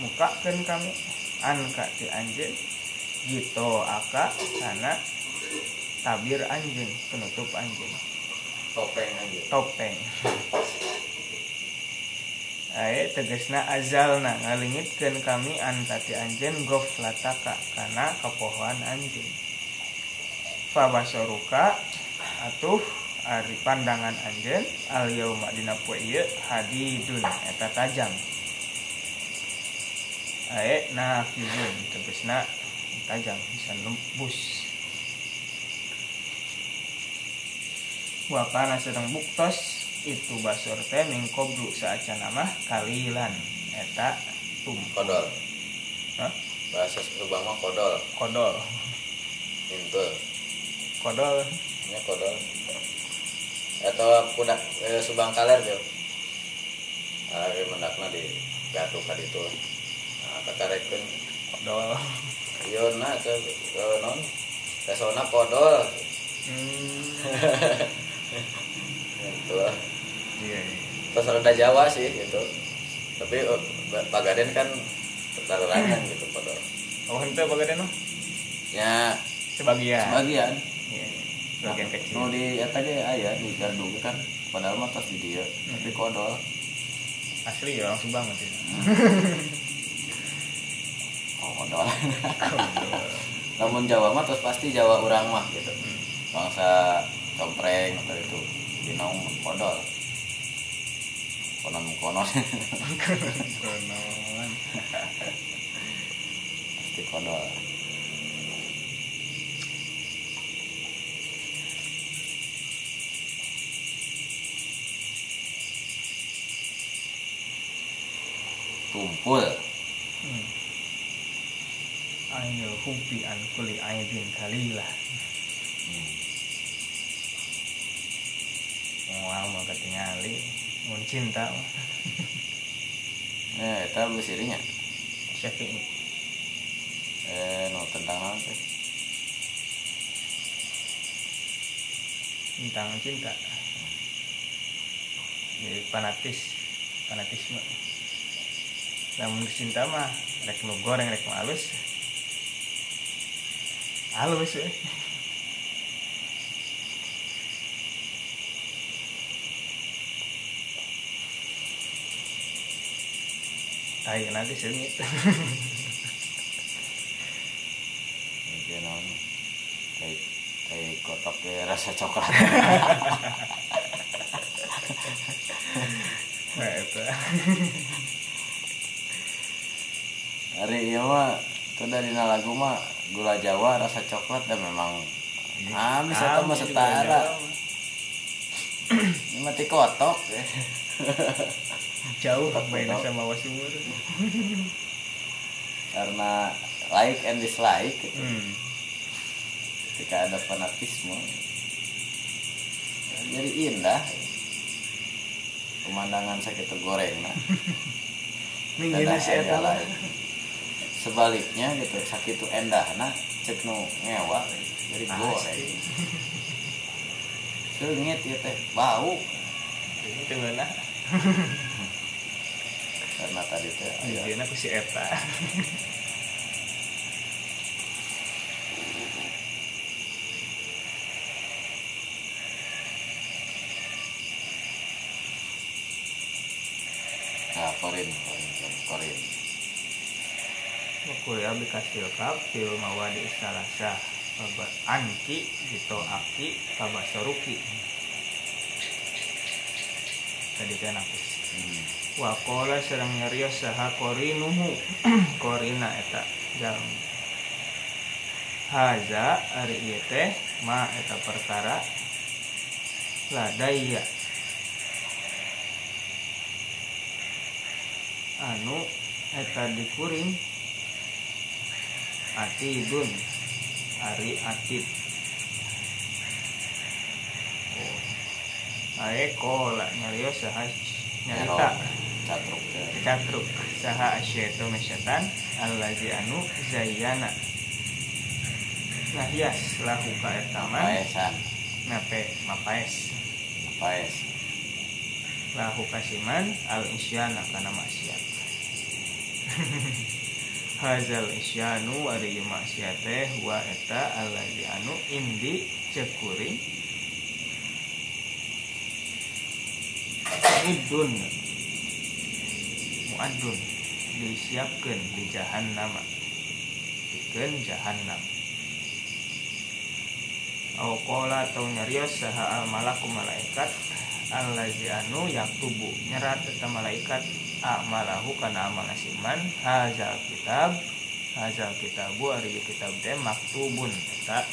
mukakeun kami. An ka ti anjeun gitu aka kana tabir anjeun penutup anjeun. Topeng aja topeng. Ae tegesna azalna ngalingitkeun kami an kati anjeun goflataka kana kepohoan anjeun. Fabasoruka atuh ari pandangan poe ieu hadidun eta tajam. Ae nafizun tegesna tajam bisa nembus. Wakana sedang buktos itu basur teh mingkoblu saacan nama kalilan eta tum. Kodol. Hah? bahasa Subang mah kodol. Kodol. Intul kodol. Ini kodol atau kudak eh, Subang kaler jo? Ari mendakna di gatuh ka ditu nah katarekeun. Kodol. Ieu na ke ke non pesona kodol. Hmm, *laughs* gitu iya iya. terus rada Jawa sih gitu. Tapi eh, Pagaden kan terlarangan gitu kodol. Oh ente bagaimana no ya. Sebagian. Sebagian. Iya, iya. Sebagian kecil. Nu di eta ge aya di gardu ge kan. Padahal mah tas di dieu tapi kodol. Asli ya orang subang nanti *laughs* oh kodol. Namun Jawa mah terus pasti Jawa urang mah gitu. Bangsa compreng atau itu dinaung kodol. Konon konon. *laughs* Konon. Pasti kodol tumpul hmm. Ainul hubbi an kulli aibin kalilah hmm. Mual mau ketingali Mun cinta. *laughs* Eh eta besirinya Syafi'i eh no tentang apa tentang cinta. Jadi fanatis fanatisme namun cinta mah rek nu goreng rek nu halus halus ya Ayo nanti sengit naon? Kayak kayak kotak rasa coklat. *laughs* Nah itu *laughs* hari iya mah itu dari lagu mah gula Jawa rasa coklat dan memang habis itu mah. Setara ini mati kotok. Jauh mainnya sama wasumur. Karena like and dislike gitu. hmm. ketika ada fanatisme jadi indah. Pemandangan sakit goreng nah. *laughs* Minggirnya si Eta lah sebaliknya gitu. Sakit itu endah. Nah cek nu ngewa jadi goreng. sengit ya teh bau. Ini tengah *laughs* karena tadi teh Minggirnya aku si Eta nah korin korin korin Kuliah bikasil kap fil mawadi salasa anki gitu aki kabasoruki Tadi kan aku. Hmm. Wakola serang nyarios saha korinuhu Korina *clears throat* eta jalmi haza ari ieu teh ma eta perkara ladaya anu eta dikuring atidun ari atid oh. ae kola nyarios saha nyarita. Catruk. Catruk. Saha asyaiton setan allazi anu zayyana nah hias lahu ka etaman paesan. Nape mapaes. Paes lahu kasiman al isyana kana maksiat *laughs* hazal isyanu ari ieu maksiat teh wa eta allazi anu indi cekuring muddun muaddun. Disiapkeun di jahannam. Pikeun jahannam. Au atau nyarios saha al malaku malaikat allazi anu yaktubu. Nyerat eta malaikat amalahu kana amal nasiman hazal kitab hazal kitabu ari kitab teh maktubun eta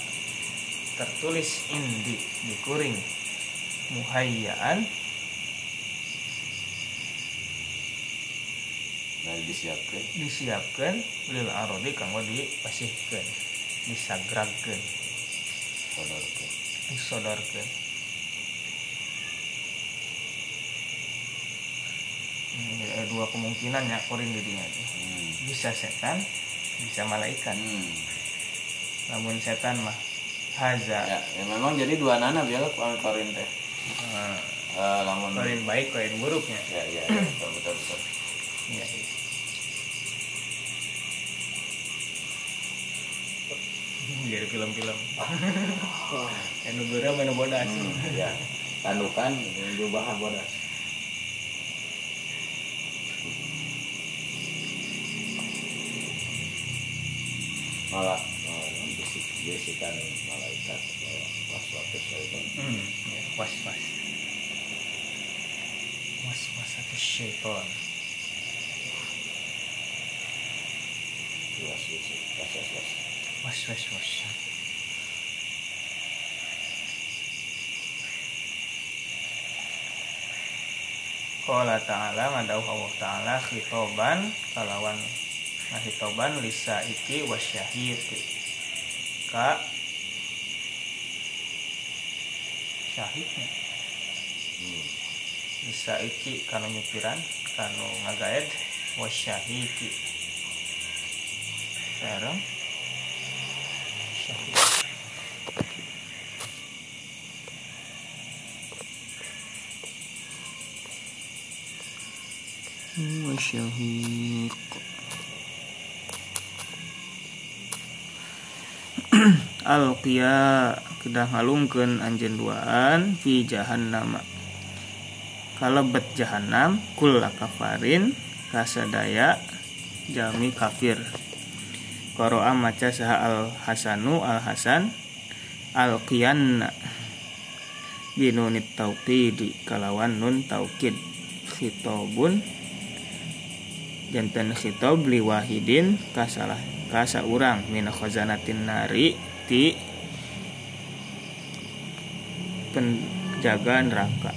tertulis indi dikuring muhayyaan nah disiapkeun disiapkan lil arodi kanggo dipasihkeun disagragkeun sodorkeun disodorkeun Ada dua kemungkinan ya korin di dinya teh. hmm. bisa setan bisa malaikat hmm. namun setan mah haza ya, ya memang jadi dua nana biar korin teh Eh, Eh, lamun korin baik korin buruknya ya ya, ya betul betul betul Iya, iya. jadi film-film *laughs* geura anu bodas hmm. ya tandukan berubah bodas malah eh, membisik-bisikan malaikat eh, gitu. hmm, ya, was was syaitan was was was was syaitan was was was was was was was Qala ta'ala madaw Allah ta'ala khitoban kalawan. Nahitoban lisa iki wasyahid ka syahidnya. Hmm. Lisa iki kalau nyupiran kalau ngagaed wasyahidi bareng syahid. Allah. Alqiya kedah ngalungkeun anjeun duaan fi jahannama kalebet jahanam kulla kafarin kasadaya jami kafir. Qara'a maca saha al hasanu al hasan al qiyanna binunit tauqidi kalawan nun taukid khitabun jantan li wahidin kasalah kasa urang min khazanatin nari ti penjaga neraka.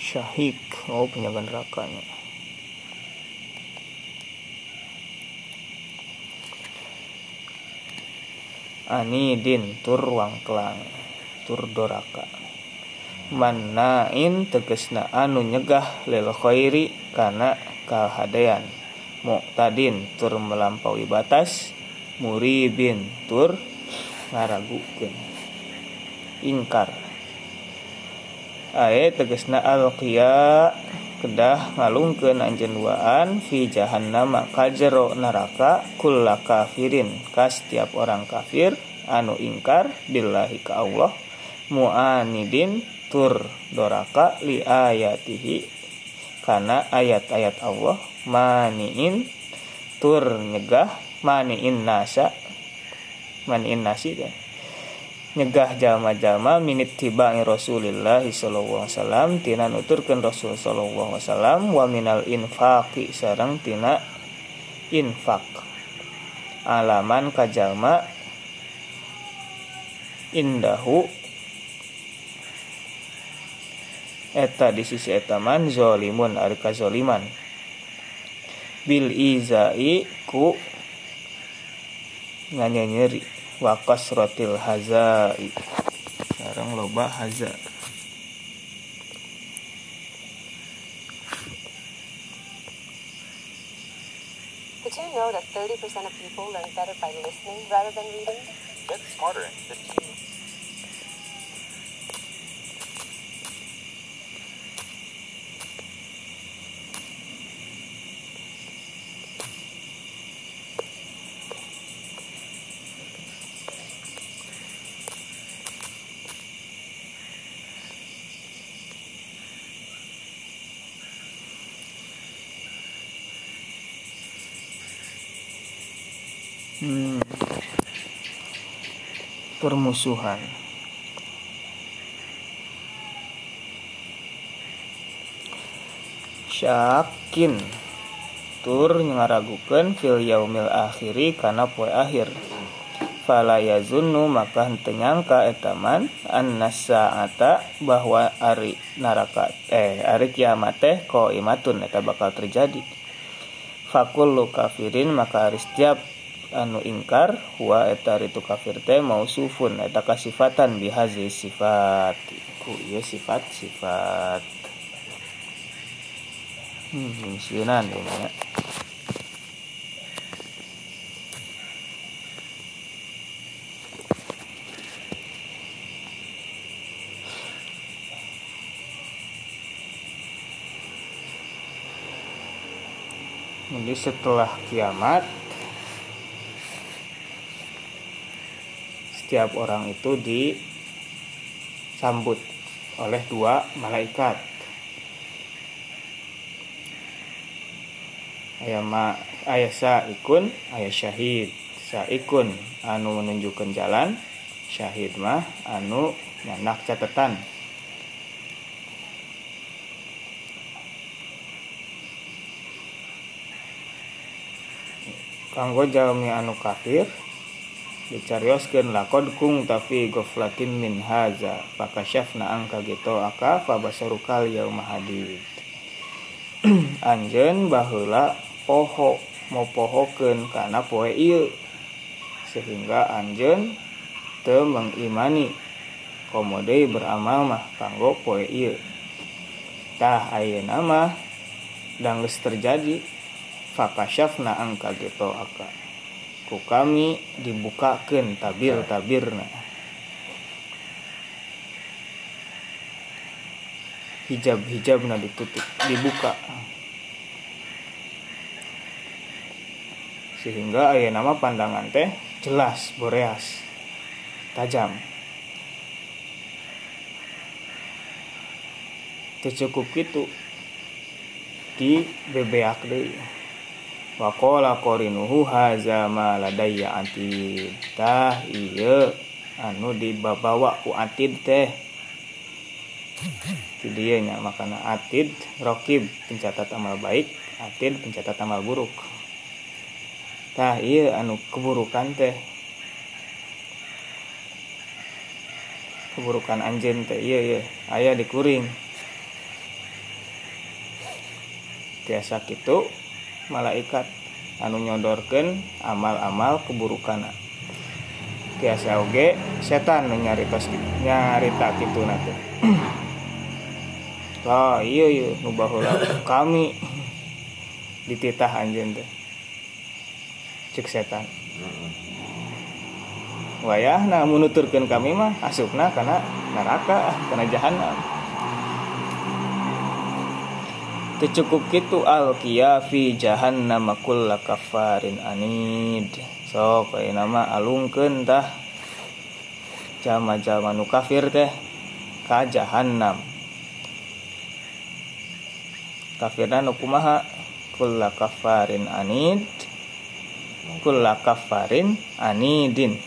Syahik. Oh penjaga nerakanya anidin tur wangklang tur doraka mannain tegesna anu nyegah lil khairi kana kahadean. Muqtadin tur melampaui batas muribin tur ngaragukeun. Ingkar. Ae tegesna alqiya kedah ngalungkeun anjeun duaan fi jahannama kajero neraka kulla kafirin. Ka setiap orang kafir anu ingkar billahi ka Allah muanidin tur doraka li ayatihi. Kana ayat-ayat Allah maniin tur nyegah maniin nasa maniin nasi teh nyegah jama-jama minit tiba Rasulillah sallallahu alaihi wasallam tina nuturkeun Rasul sallallahu alaihi wasallam wa minal infaqi sareng tina infak. Alaman kajama indahu eta di sisi etaman zolimun ari kazoliman bil izai ku nganyanyeri. Wa kasratil hazai. Sekarang loba haza. Did you know that 30% of people learn better by listening rather than reading? Get smarter in 15 Hmm. Permusuhan. Syakin tur ngaragukeun fil yaumil akhiri kana poe akhir. Fala yazunnu maka henteu nyangka etaman annasa'ata bahwa ari neraka eh ari kiamat teh imatun eta bakal terjadi. Fakullu kafirin maka ari setiap anu ingkar huwa eta ritu kafir teh mausufun eta kasifatan bihazi sifat. Ku ieu sifat sifat. Hmm sieunan ieu nya Jadi setelah kiamat setiap orang itu disambut oleh dua malaikat. Ayah ma ayah saikun, ayah syahid. Saikun anu menunjukkan jalan, syahid mah anu nyanak catatan. Kanggo jalmi anu kafir dicarioskeun lakod kung tapi goflatin min haza fakasyafna angka gitu aka fabasarukal yauma hadid. *clears throat* Anjeun baheula poho mau pohokeun kana poe ieu sehingga anjeun teu mengimani komode beramal mah kanggo poe ieu tah ayeuna mah dan terjadi fakasyafna angka gitu aka ku kami dibukakan tabir-tabirna hijab-hijabna ditutup dibuka. Sehingga ayah nama pandangan teh jelas boreas tajam. Cukup gitu di bebeak deh Wakola korinuhu haza ma ladayya atid tah iya. Anu dibawa ku atid teh. Dia nya makana atid rokib pencatat amal baik atid pencatat amal buruk. Tah iya anu keburukan teh. Keburukan anjen teh iya iya. Ayah dikuring. Biasa gitu malaikat anu nyodorkan amal-amal keburukan. Biasa oge setan nyaritos nyarita gitu nanti. *clears throat* Oh iya iya nu baheula *clears throat* kami. *clears throat* Dititah anjeun teh. Cek setan. Wayah nah menuturkan kami mah asupna karena neraka karena jahanam cukup gitu al fi jahannam kulla kafarin anid. So kayak nama alungkeun tah. Jama-jama nu kafir teh ka jahannam. Kafirna nu kumaha? Kulla kafarin anid. Kulla kafarin anidin.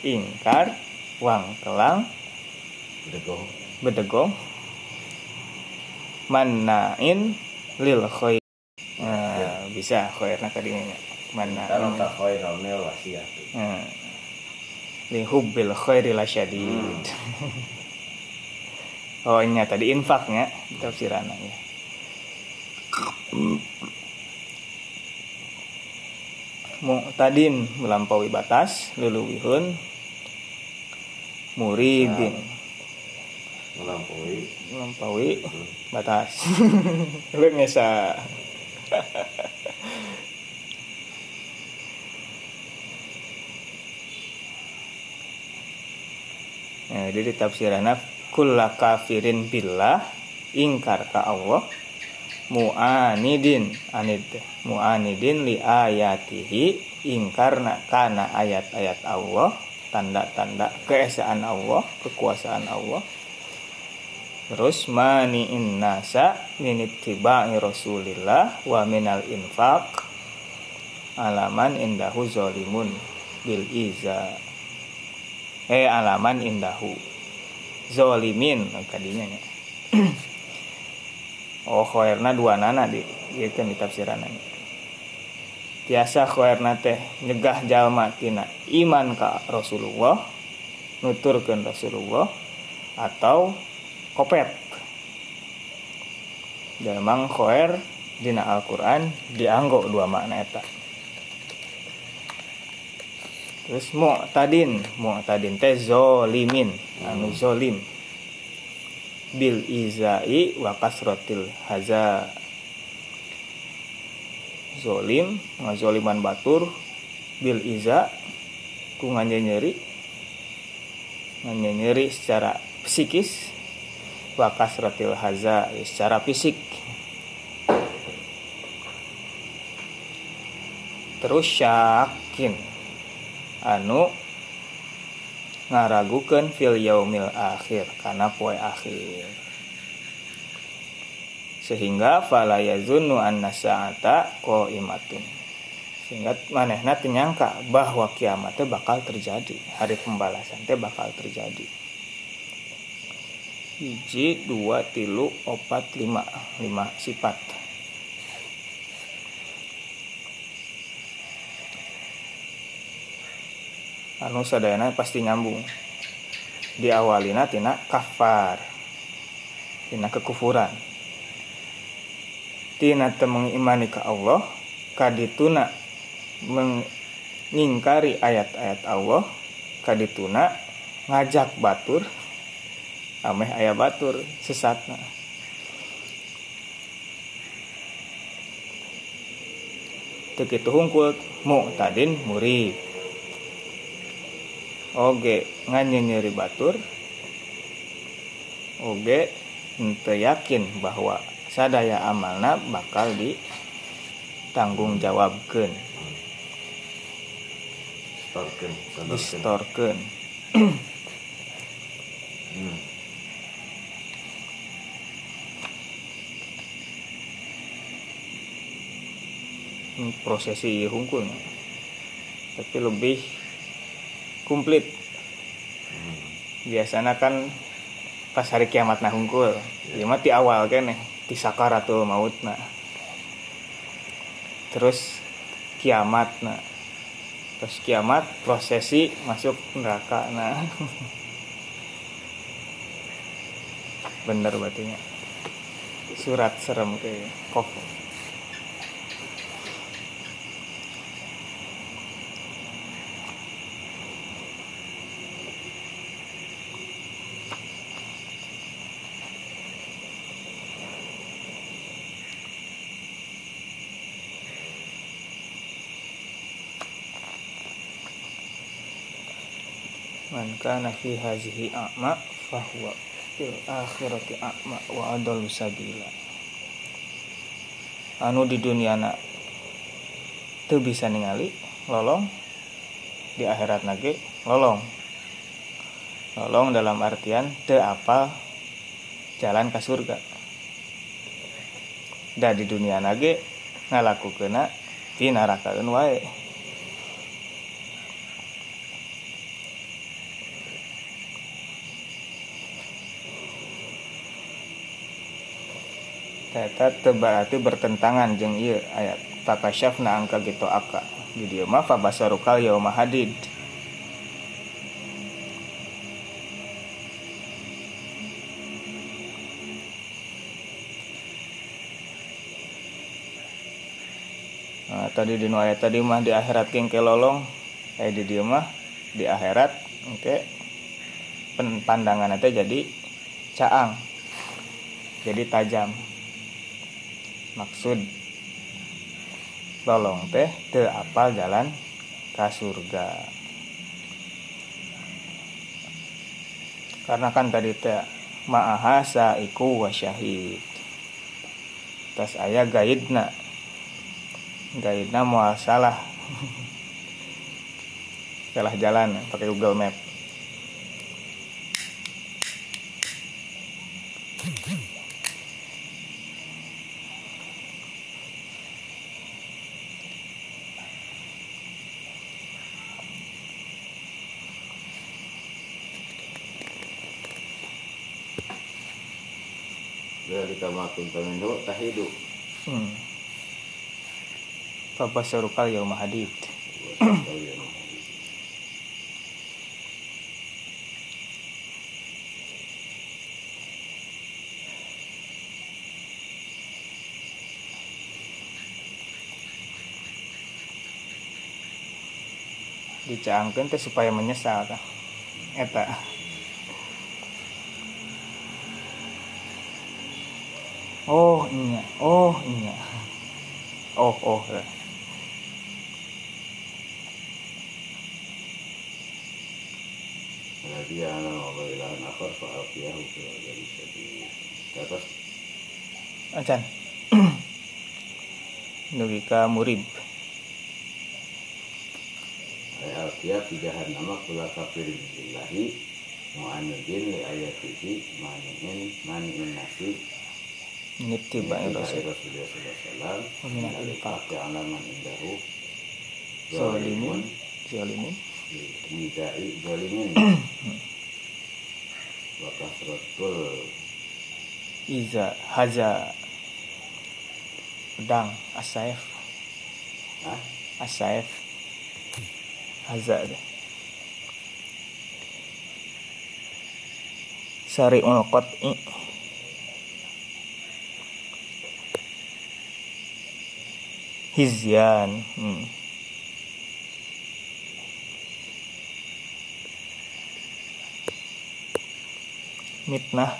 Ingkar wang telang Dego. bedegong manain lil khair nah, bisa khairna kadinya Taruh manain ka khaironil wasiat. nah, li hubbil khairi lasyadid oh ini tadi infaknya tafsirannya ya. Mu'tadin melampaui batas luluwihun muridin Melampaui. melampaui. Batas. *laughs* Lu ngesa. *laughs* Nah, jadi tafsirannya kulla kafirin billah ingkar ka Allah mu'anidin anid mu'anidin li ayatihi ingkarna kana ayat-ayat Allah tanda-tanda keesaan Allah kekuasaan Allah terus mani'in nasa min ittiba'i rasulillah wa minal infaq alaman indahu zalimun bil iza. Eh alaman indahu. Zolimin kadinya nya *clears throat* oh khairna dua nana di ieu kan di tafsiranna tiasa khairna teh nyegah jalma tina iman ka Rasulullah nuturkeun Rasulullah atau kopet. Jamang khair dina Al-Qur'an dianggo dua makna eta. Terus mu'tadin mu'tadin teh zolimin anu zolim. Bil izai wa kasrotil haza. Zolim ngazoliman batur bil iza ku nyeri nyeri secara psikis wa kasrotil haza secara fisik. Terus syakin anu ngaragukeun fil yaumil akhir karena poe akhir. Sehingga fala yazunnu anna sa'ata qaimatun. Sehingga manehna teu nyangka bahwa kiamat teh bakal terjadi hari pembalasan teh bakal terjadi hiji dua tilu opat lima. Lima sifat anu sadayana pasti nyambung. Diawalina tina kafar. Tina kekufuran. Tina teu mengimani ka Allah kadituna mengingkari ayat-ayat Allah kadituna ngajak batur ameh aya batur sesatna. Teu kitu hungkul mu'tadin murid. Oge nganyeri batur oge ente yakin bahwa sadaya amalna bakal ditanggung jawabkeun Storkeun, *clears throat* sodorkeun. distorkeun Hmm. Ini prosesi hungkul tapi lebih komplit. Biasanya kan pas hari kiamat nah hungkul ya. Mah di awal kan di sakaratul maut nah. Terus kiamat nah. Terus kiamat prosesi masuk neraka nah. *laughs* Bener batunya surat serem kayak. Kok man kana fi hazihi a'ma fahuwa fil akhirati a'ma wa adallu sabila anu di dunia na teu bisa ningali lolong di akhirat nage lolong. Lolong dalam artian teu apal jalan ke surga. Da di dunia nage ngalakukeuna di narakakeun wae Eta teu berarti bertentangan jeung ieu ayat takasyafna angka gitu aka. Di dieu mah fa basarukal yauma hadid. Nah, tadi di ayat tadi mah di akhirat kengke lolong, eh di dieu mah di akhirat oke pen- pandangan teh jadi caang. Jadi tajam. Maksud lolong teh teu apal jalan ke surga. Karena kan tadi teh ma'ahasa iku wa syahid. Tas aya gaidna. Gaidna moal salah. *laughs* salah jalan pakai Google Map. Kamakun pamendo tahidu Hmm. Fabasarukal yauma hadid. Dicaangkeun teh supaya menyesal. Eta. Oh, iya. Oh, iya. Oh, oh. ya. dia anak ilahan akhar fa'afiyahu fil jadi sedih atas Acan. *clears throat* Nugi ka murib. ay alfiya fi jahannama kula kafirin billahi mu'anidin li ayatihi mani'in mani'in nasi Nittiba Rasul rasul. Rasulullah Wa min al-infaq. Al-infaq alaman indahu Zalimin. Zalimin. Nidai zalimin *clears throat* Wa kasratul Iza haza pedang asaif Hah? asaif haza deh. Sari'ul qat'i Hizyan. Hmm. Mitnah.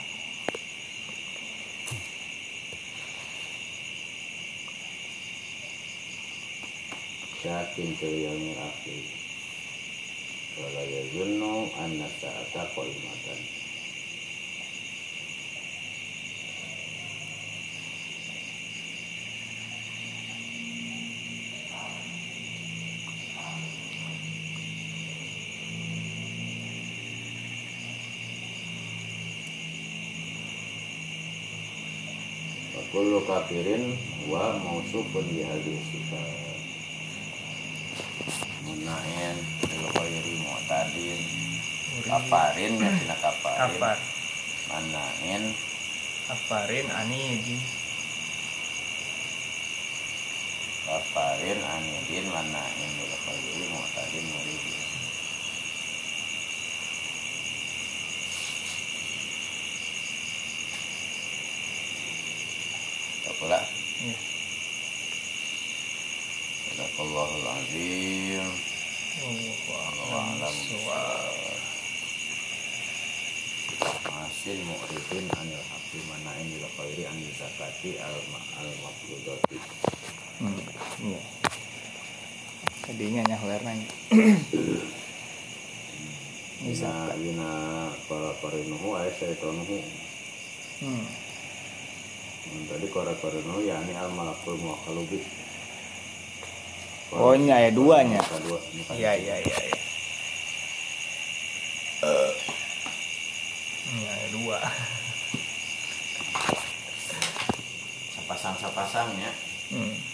Syakin yaumil akhir Wala yazunnu anna sa'ata kullu kafirin wa mausufun bi hadhihi sifat. Munain bil khairi mu'tadin kafarin ya tina kafarin. Kafar. Manain. Kafarin anidi kafarin anidin manain bil khairi mu'tadin muridin Tak pula Iya. Sadaqallahul azim Wallahu Wa'alam bissawab. Masin mu'ridin anil haqqi manain bil khairi anil zakati al al mafrudati Hmm, iya. Tadinya nyah warnanya. Bisa. Ina para parinuhu ay syaitanuhu Hmm. Hmm, Tadi kora parinuhu ya ini al malakul muakalubi Oh, ini ayat duanya. Iya, iya, iya, iya. Ini ada dua. Sapasang-sapasangnya Hmm.